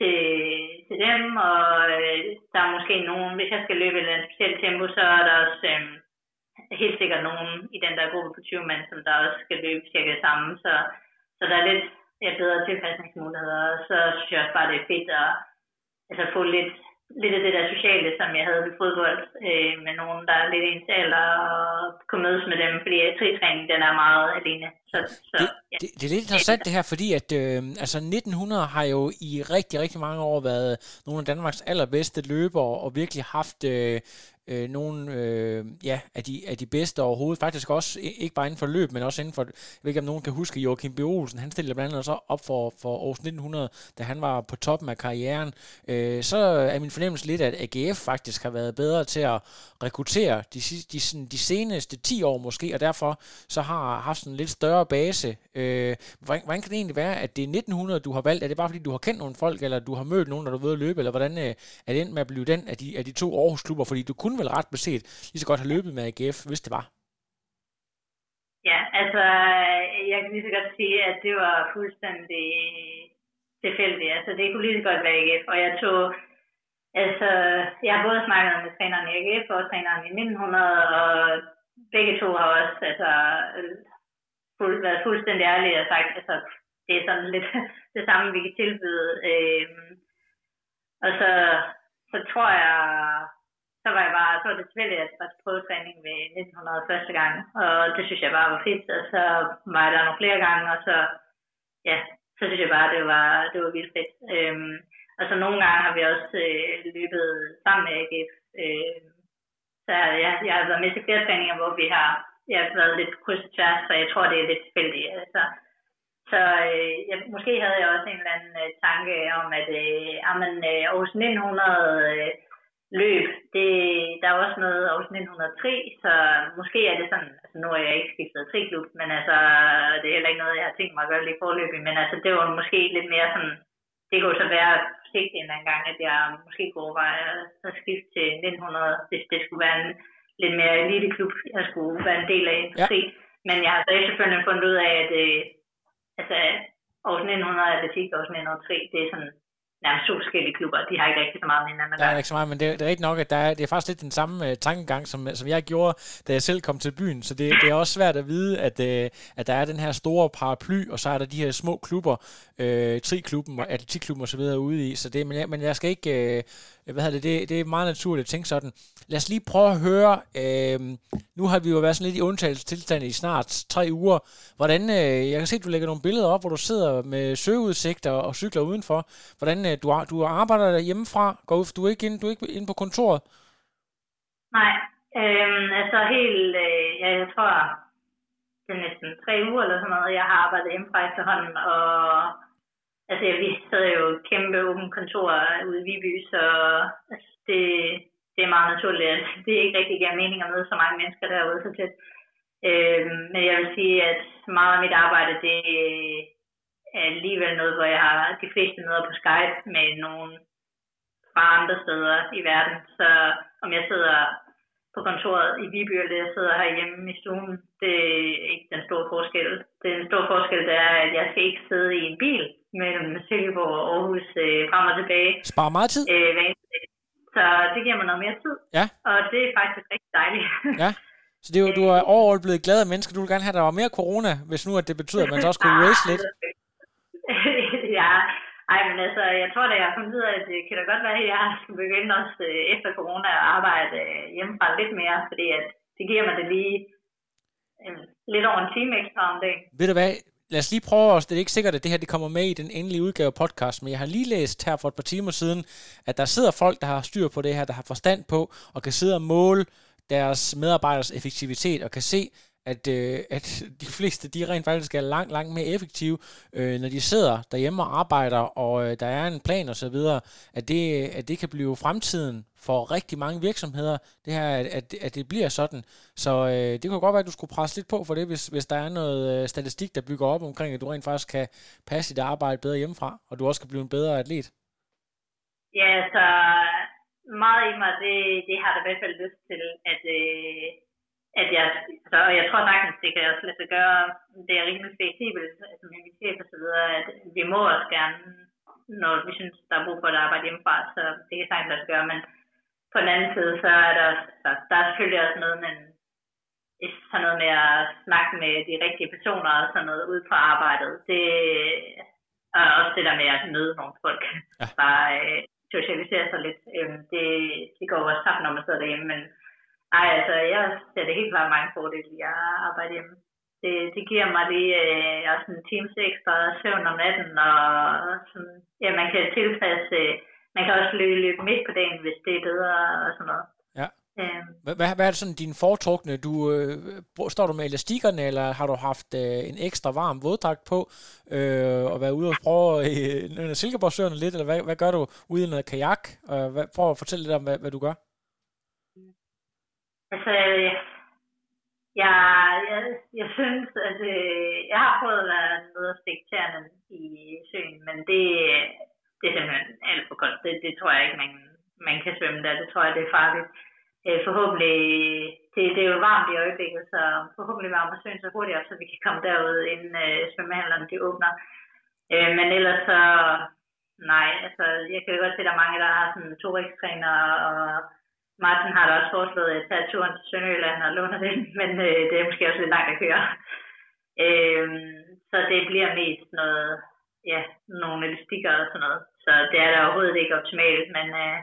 til, til dem, og øh, der er måske nogen, hvis jeg skal løbe et eller andet specielt tempo, så er der også øh, helt sikkert nogen i den der gruppe på 20 mand, som der også skal løbe cirka samme, så, så der er lidt ja, bedre tilpasningsmuligheder, og så synes jeg også bare, det er fedt at altså, få lidt lidt af det der sociale, som jeg havde ved fodbold, øh, med nogen, der er lidt ens alder, og kunne mødes med dem, fordi træning, den er meget alene. Så, så, det, ja. det, det er lidt interessant det her, fordi at øh, altså 1900 har jo i rigtig, rigtig mange år været nogle af Danmarks allerbedste løbere, og virkelig haft øh, øh, nogle øh, ja, af, de, af de bedste overhovedet. Faktisk også, ikke bare inden for løb, men også inden for, jeg ved ikke om nogen kan huske, Joachim B. Olsen, han stillede blandt andet så op for, for Aarhus 1900, da han var på toppen af karrieren. Øh, så er min fornemmelse lidt, at AGF faktisk har været bedre til at rekruttere de, de, sådan, de seneste 10 år måske, og derfor så har haft sådan en lidt større base. Øh, hvordan, hvordan kan det egentlig være, at det er 1900, du har valgt? Er det bare fordi, du har kendt nogle folk, eller du har mødt nogen, der du ved at løbe, eller hvordan øh, er det endt med at blive den af de, af de to Aarhus-klubber? Fordi du kunne vel ret beset lige så godt have løbet med AGF, hvis det var? Ja, altså, jeg kan lige så godt sige, at det var fuldstændig tilfældigt. Altså, det kunne lige så godt være AGF, og jeg tog, altså, jeg har både snakket med træneren i AGF og træneren i 1900, og begge to har også, altså, fuld, været fuldstændig ærlige og sagt, altså, det er sådan lidt <laughs> det samme, vi kan tilbyde. Øhm, og så, så tror jeg, så var jeg bare, så var det tilfældigt, at jeg var prøvetræning ved 1900 første gang, og det synes jeg bare var fedt, og så var jeg der nogle flere gange, og så, ja, så synes jeg bare, det var, det var vildt fedt. Øhm, og så nogle gange har vi også øh, løbet sammen med AGF, øh, så ja, jeg har været med til flere træninger, hvor vi har, jeg har været lidt kryds og tværs, så jeg tror, det er lidt tilfældigt. Altså. Så øh, jeg, måske havde jeg også en eller anden øh, tanke om, at øh, amen, øh, Aarhus 1900 øh, løb, det, der er også noget Aarhus 1903, så måske er det sådan, altså nu er jeg ikke skiftet triklub, men altså, det er heller ikke noget, jeg har tænkt mig at gøre lige forløbig, men altså, det var måske lidt mere sådan, det kunne så være sigt en anden gang, at jeg måske kunne overveje at skifte til 1900, hvis det skulle være en lidt mere eliteklub, jeg skulle være en del af. Ja. Men jeg har så efterfølgende fundet ud af, at øh, altså, Aarhus 1900 atletik og Aarhus 1903, det er sådan nærmest forskellige klubber. De har ikke rigtig så meget med hinanden Der er ikke så meget, men det, det er rigtig nok, at der er, det er faktisk lidt den samme uh, tankegang, som, som jeg gjorde, da jeg selv kom til byen. Så det, det er også svært at vide, at, uh, at der er den her store paraply, og så er der de her små klubber, uh, triklubben og atletikklubben osv. ude i. Så det, men, jeg, men jeg skal ikke... Uh, hvad hedder det, det, det er meget naturligt at tænke sådan. Lad os lige prøve at høre, øh, nu har vi jo været sådan lidt i undtagelsestilstand i snart tre uger. Hvordan, øh, jeg kan se, at du lægger nogle billeder op, hvor du sidder med søgeudsigter og cykler udenfor. Hvordan, øh, du, du arbejder der hjemmefra, går ud, du er ikke inde, du er ikke inde på kontoret? Nej, øh, altså helt, øh, ja, jeg tror, det er næsten tre uger eller sådan noget, jeg har arbejdet hjemmefra efterhånden, og altså vi sad jo et kæmpe åbent kontor ude i Viby, så altså, det, det er meget naturligt, at <laughs> det ikke rigtig giver mening at møde så mange mennesker derude så tæt. Øh, men jeg vil sige, at meget af mit arbejde, det er alligevel noget, hvor jeg har de fleste møder på Skype med nogen fra andre steder i verden. Så om jeg sidder på kontoret i Viby, eller jeg sidder herhjemme i stuen, det er ikke den store forskel. Den store forskel det er, at jeg skal ikke sidde i en bil mellem Silkeborg og Aarhus øh, frem og tilbage. Spar meget tid. Øh, så det giver mig noget mere tid. Ja. Og det er faktisk rigtig dejligt. ja. Så det er jo, du er overall blevet glad af mennesker. Du vil gerne have, at der var mere corona, hvis nu at det betyder, at man så også kunne <laughs> race lidt. <laughs> ja, ej, men altså, jeg tror da, jeg har fundet ud af, at det kan da godt være, at jeg skal begynde også øh, efter corona at arbejde øh, hjemmefra lidt mere, fordi at det giver mig det lige øh, lidt over en time ekstra om dagen. Ved du hvad, lad os lige prøve os. Det er ikke sikkert, at det her det kommer med i den endelige udgave af podcast, men jeg har lige læst her for et par timer siden, at der sidder folk, der har styr på det her, der har forstand på, og kan sidde og måle deres medarbejders effektivitet, og kan se, at, øh, at de fleste, de rent faktisk er langt, langt mere effektive, øh, når de sidder derhjemme og arbejder, og øh, der er en plan osv., at det, at det kan blive fremtiden for rigtig mange virksomheder, det her, at, at, at det bliver sådan. Så øh, det kunne godt være, at du skulle presse lidt på for det, hvis, hvis der er noget øh, statistik, der bygger op omkring, at du rent faktisk kan passe dit arbejde bedre hjemmefra, og du også kan blive en bedre atlet. Ja, så meget i mig, det, det har der i hvert fald lyst til, at, øh, at jeg, altså, og jeg tror sagtens, det kan også lade sig gøre, det er rimelig fleksibelt, altså med min chef og så videre, at vi må også gerne, når vi synes, der er brug for at arbejde hjemmefra, så det kan sagtens lade sig gøre, men på den anden side, så er der, altså, der er selvfølgelig også noget, men sådan noget med at snakke med de rigtige personer og sådan noget ud på arbejdet, det, og også det der med at møde nogle folk, ja. bare øh, socialisere sig lidt, øh, det, det går også tabt, når man sidder derhjemme, men ej, altså, jeg ser det helt klart mange fordele i at arbejde hjemme. Det, det giver mig lige øh, også en times ekstra søvn om natten, og sådan, ja, man kan tilpasse, øh, man kan også løbe, løbe midt på dagen, hvis det er bedre og sådan noget. Ja. Hvad, hvad, hvad er det sådan din foretrukne? Du, øh, står du med elastikkerne, eller har du haft øh, en ekstra varm våddragt på, øh, og været ude og prøve øh, Silkeborgsøerne lidt, eller hvad, hvad gør du ude i noget kajak? Øh, hvad, prøv at fortælle lidt om, hvad, hvad du gør. Altså, jeg, jeg, jeg synes, at øh, jeg har prøvet at være nede og stikke tæerne i søen, men det, det er simpelthen alt for koldt. Det, det tror jeg ikke, man, man kan svømme der. Det tror jeg, det er farligt. Øh, forhåbentlig, det, det er jo varmt i øjeblikket, så forhåbentlig varmer søen så hurtigt op, så vi kan komme derud, inden øh, svømmehandlerne de åbner. Øh, men ellers så, nej, altså, jeg kan jo godt se, at der er mange, der har sådan to og Martin har da også foreslået at tage turen til Sønderjylland og låne den, <laughs> men øh, det er måske også lidt langt at køre. Øh, så det bliver mest noget, ja, nogle elastikker og sådan noget. Så det er da overhovedet ikke optimalt, men øh,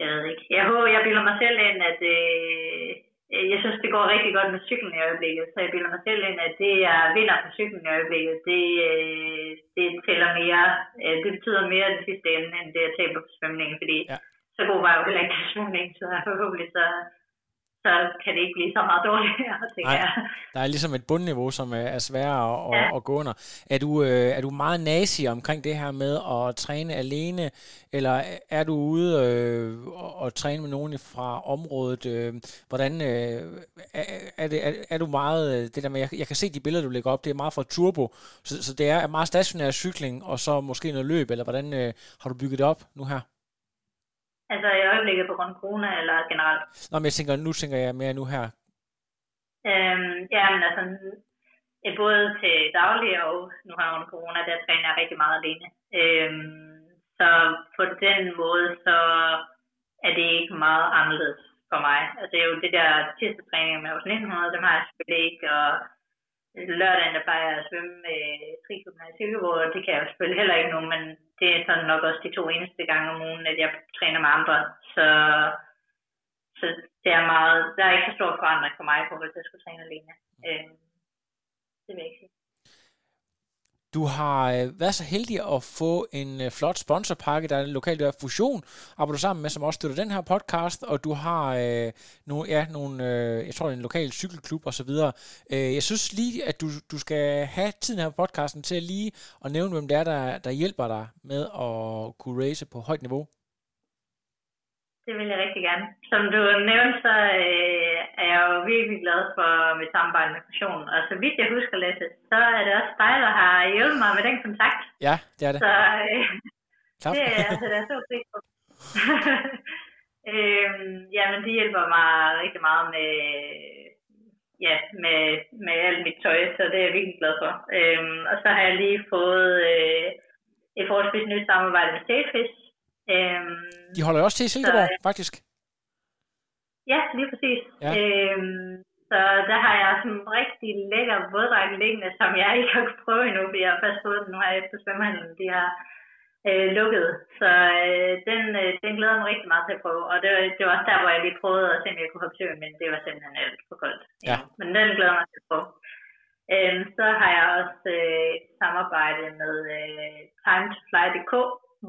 jeg ved ikke. Jeg håber, jeg bilder mig selv ind, at øh, øh, jeg synes, det går rigtig godt med cyklen i øjeblikket, så jeg bilder mig selv ind, at det, jeg vinder på cyklen i øjeblikket, det, øh, det tæller mere, øh, det betyder mere den sidste ende, end det, jeg taber på svømningen, fordi ja så god var jeg jo heller ikke til svømning, så forhåbentlig så, så kan det ikke blive så meget dårligere, <laughs> tænker Nej, jeg. Der er ligesom et bundniveau, som er sværere at, ja. at gå under. Er du, øh, er du meget nazi omkring det her med at træne alene, eller er du ude øh, og, træne med nogen fra området? Øh, hvordan øh, er, er, det, er, er du meget, øh, det der med, jeg, jeg kan se de billeder, du lægger op, det er meget fra turbo, så, så det er meget stationær cykling, og så måske noget løb, eller hvordan øh, har du bygget det op nu her? Altså i øjeblikket på grund af corona, eller generelt? Nå, men jeg tænker, nu tænker jeg mere nu her. Øhm, ja, men altså, både til daglig og nu har jeg under corona, der træner jeg rigtig meget alene. Øhm, så på den måde, så er det ikke meget anderledes for mig. Altså det er jo det der sidste træning med hos 1900, dem har jeg selvfølgelig ikke, og lørdagen, der plejer jeg at svømme med triklubben i Silkeborg, og det kan jeg jo selvfølgelig heller ikke nu, men det er sådan nok også de to eneste gange om ugen, at jeg træner med andre. Så, så det er meget, der er ikke så stor forandring for mig på, hvis jeg skulle træne alene. Øh, det vil jeg ikke sige. Du har øh, været så heldig at få en øh, flot sponsorpakke, der er en lokal der Fusion, arbejder du sammen med, som også støtter den her podcast, og du har øh, nogle, ja, nogle øh, jeg tror, en lokal cykelklub og så videre. Øh, jeg synes lige, at du, du skal have tiden her på podcasten til at lige at nævne, hvem det er, der, der hjælper dig med at kunne race på højt niveau. Det vil jeg rigtig gerne. Som du nævnte, så øh, er jeg jo virkelig glad for mit samarbejde med Fusion. Og så vidt jeg husker, Lasse, så er det også dig, der har hjulpet mig med den kontakt. Ja, det er det. Så øh, det er altså, det er så på. <laughs> øhm, jamen, det hjælper mig rigtig meget med, ja, med, med alt mit tøj, så det er jeg virkelig glad for. Øhm, og så har jeg lige fået øh, et forholdsvis nyt samarbejde med Sailfish, Øhm, de holder jo også til i Silkeborg, så, faktisk. Ja, lige præcis. Ja. Øhm, så der har jeg sådan en rigtig lækker våddragt liggende, som jeg ikke har kunnet prøve endnu, fordi jeg har først fået den nu her efter svømmehandlen. De har øh, lukket. Så øh, den, øh, den glæder mig rigtig meget til at prøve. Og det, det var også der, hvor jeg lige prøvede at se, om jeg kunne hoppe søen, men det var simpelthen alt for koldt. Ja. Men den glæder mig til at prøve. Øhm, så har jeg også øh, samarbejde med øh, Time to Fly.dk,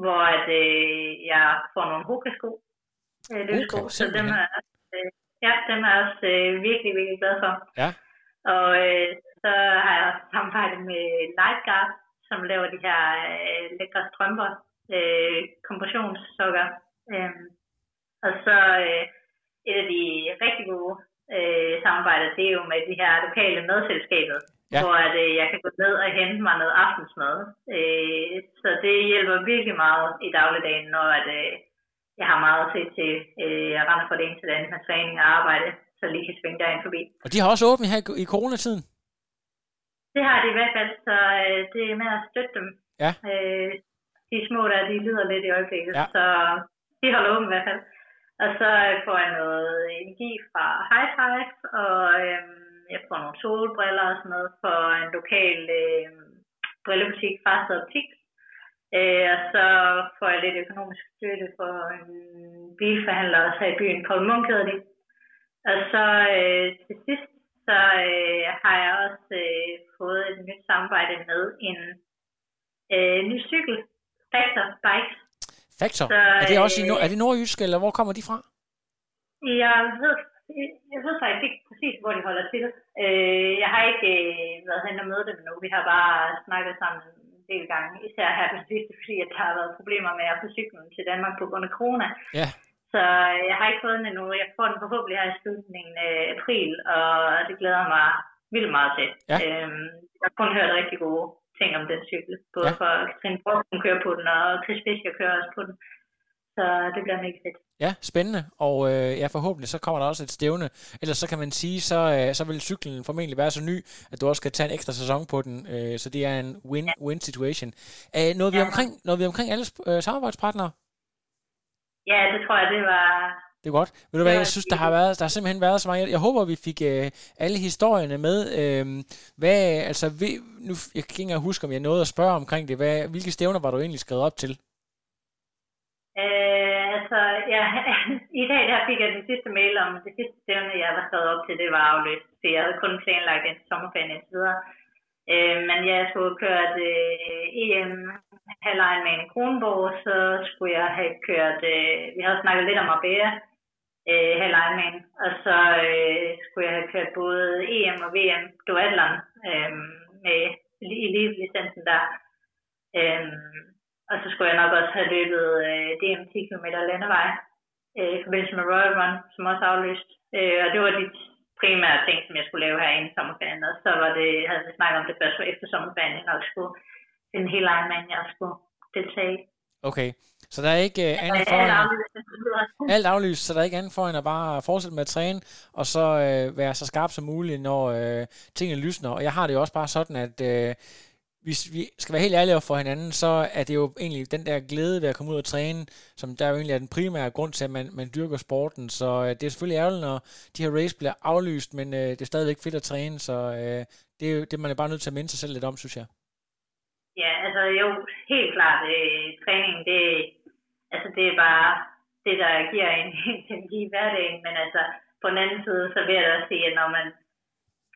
hvor at, øh, jeg får nogle hokasko. Øh, okay, så dem er, øh, ja, dem er jeg også øh, virkelig, virkelig glad for. Ja. Og øh, så har jeg også samarbejdet med Lightguard, som laver de her øh, lækre strømper, øh, kompressionssokker. Øh, og så øh, et af de rigtig gode øh, samarbejder, det er jo med de her lokale madselskabet, ja. hvor at, øh, jeg kan gå ned og hente mig noget aftensmad. Øh, det hjælper virkelig meget i dagligdagen, når at, øh, jeg har meget at se til. Øh, jeg render fra det ene til det andet med træning og arbejde, så lige kan svinge derind forbi. Og de har også åbent her i coronatiden? Det har de i hvert fald, så øh, det er med at støtte dem. Ja. Øh, de små der, de lider lidt i øjeblikket, Ja. så de holder åbent i hvert fald. Og så får jeg noget energi fra High Five, og øh, jeg får nogle solbriller og sådan noget for en lokal øh, brillebutik, Fast Optik. Øh, og så får jeg lidt økonomisk støtte for en bilforhandler også her i byen, Paul Munk hedder de. Og så øh, til sidst, så øh, har jeg også øh, fået et nyt samarbejde med en øh, ny cykel, Factor Bikes. Factor? Så, er det også i øh, nord, er det nordjysk, eller hvor kommer de fra? Jeg ved, jeg ved faktisk ikke præcis, hvor de holder til. Øh, jeg har ikke øh, været hen og møde dem nu. Vi har bare snakket sammen en del gange, især her på sidste, fordi at der har været problemer med at få cyklen til Danmark på grund af corona. Ja. Så øh, jeg har ikke fået den endnu. Jeg får den forhåbentlig her i slutningen af april, og det glæder mig vildt meget til. Ja. Øhm, jeg har kun hørt rigtig gode ting om den cykel. Både Ja. for Katrine Borg, hun kører på den, og Chris Fischer kører også på den. Så det bliver mega fedt. Ja, spændende. Og øh, ja, forhåbentlig så kommer der også et stævne. Ellers så kan man sige, så, øh, så vil cyklen formentlig være så ny, at du også kan tage en ekstra sæson på den. Øh, så det er en win-win situation. Øh, noget, vi Ja. omkring, noget vi omkring alle øh, samarbejdspartnere? Ja, det tror jeg, det var... Det er godt. Ved du hvad, jeg synes, der har, været, der har simpelthen været så meget. Jeg, jeg håber, vi fik øh, alle historierne med. Øh, hvad, altså, vi, nu, jeg kan ikke engang huske, om jeg nåede at spørge omkring det. Hvad, hvilke stævner var du egentlig skrevet op til? Øh, altså, ja, <laughs> i dag der fik jeg den sidste mail om det sidste stævne, jeg var skrevet op til, det var afløst. Så jeg havde kun planlagt en sommerferie indtil videre. Øh, men jeg skulle køre øh, det EM halvlejen med en Kronborg, så skulle jeg have kørt, øh, vi havde snakket lidt om Marbella, øh, halvlejen med og så øh, skulle jeg have kørt både EM og VM duatlon øh, med elite-licensen der. Øh, og så skulle jeg nok også have løbet øh, DM 10 km landevej øh, i forbindelse med Royal Run, som også er aflyst. Øh, og det var de primære ting, som jeg skulle lave her inden sommerferien. Og så var det, havde vi snakket om det først efter sommerferien, jeg nok skulle finde hele Ironman, jeg skulle deltage i. Okay, så der er ikke øh, andet for end, <laughs> alt aflyst, så der er ikke andet for end at bare fortsætte med at træne, og så øh, være så skarp som muligt, når øh, tingene lysner. Og jeg har det jo også bare sådan, at øh, hvis vi skal være helt ærlige over for hinanden, så er det jo egentlig den der glæde ved at komme ud og træne, som der jo egentlig er den primære grund til, at man, man dyrker sporten. Så øh, det er selvfølgelig ærgerligt, når de her race bliver aflyst, men øh, det er stadigvæk fedt at træne, så øh, det er jo det, man er bare nødt til at minde sig selv lidt om, synes jeg. Ja, altså jo, helt klart. Øh, træning, det, altså, det er bare det, der giver en <laughs> energi i hverdagen. Men altså, på den anden side, så vil jeg da også sige, at når man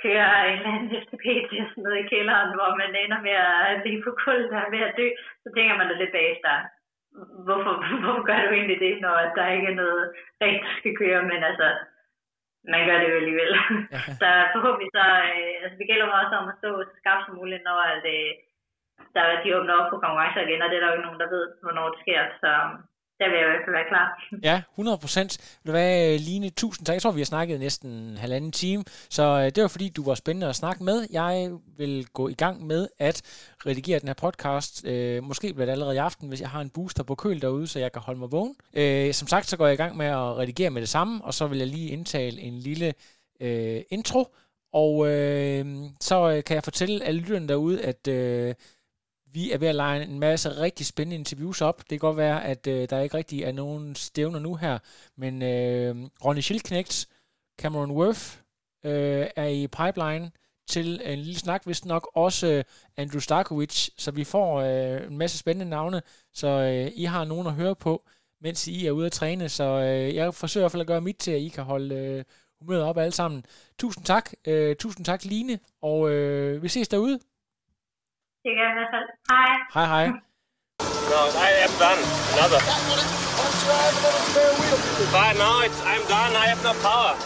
kører en eller anden FTP til sådan noget i kælderen, hvor man ender med at ligge på gulvet der er ved at dø, så tænker man da lidt bagefter, hvorfor, hvorfor gør du egentlig det, når der ikke er noget rigtigt, du skal køre, men altså, man gør det jo alligevel. Ja. <laughs> så forhåbentlig så, øh, altså det gælder mig også om at stå så skarpt som muligt, når at, øh, der, de åbner op for konkurrencer igen, og det er der jo ikke nogen, der ved, hvornår det sker, så der vil jeg i hvert fald være klar. <laughs> Ja, 100 procent. Ved du hvad, Line, tusind tak. Jeg tror, vi har snakket næsten en halvanden time, så øh, det var fordi, du var spændende at snakke med. Jeg vil gå i gang med at redigere den her podcast. Øh, måske bliver det allerede i aften, hvis jeg har en booster på køl derude, så jeg kan holde mig vågen. Øh, som sagt, så går jeg i gang med at redigere med det samme, og så vil jeg lige indtale en lille øh, intro. Og øh, så øh, kan jeg fortælle alle lytterne derude, at øh, vi er ved at lege en masse rigtig spændende interviews op. Det kan godt være, at øh, der ikke rigtig er nogen stævner nu her, men øh, Ronny Schildknecht, Cameron Worth øh, er i pipeline til en lille snak, hvis nok også øh, Andrew Starkovic, så vi får øh, en masse spændende navne, så øh, I har nogen at høre på, mens I er ude at træne, så øh, jeg forsøger i hvert fald at gøre mit til, at I kan holde øh, humøret op alle sammen. Tusind tak, øh, tusind tak Line, og øh, vi ses derude. Det gør jeg i hvert fald. Hej. Hej hej. No, I am done. Another. But now it's, I'm done. I have no power.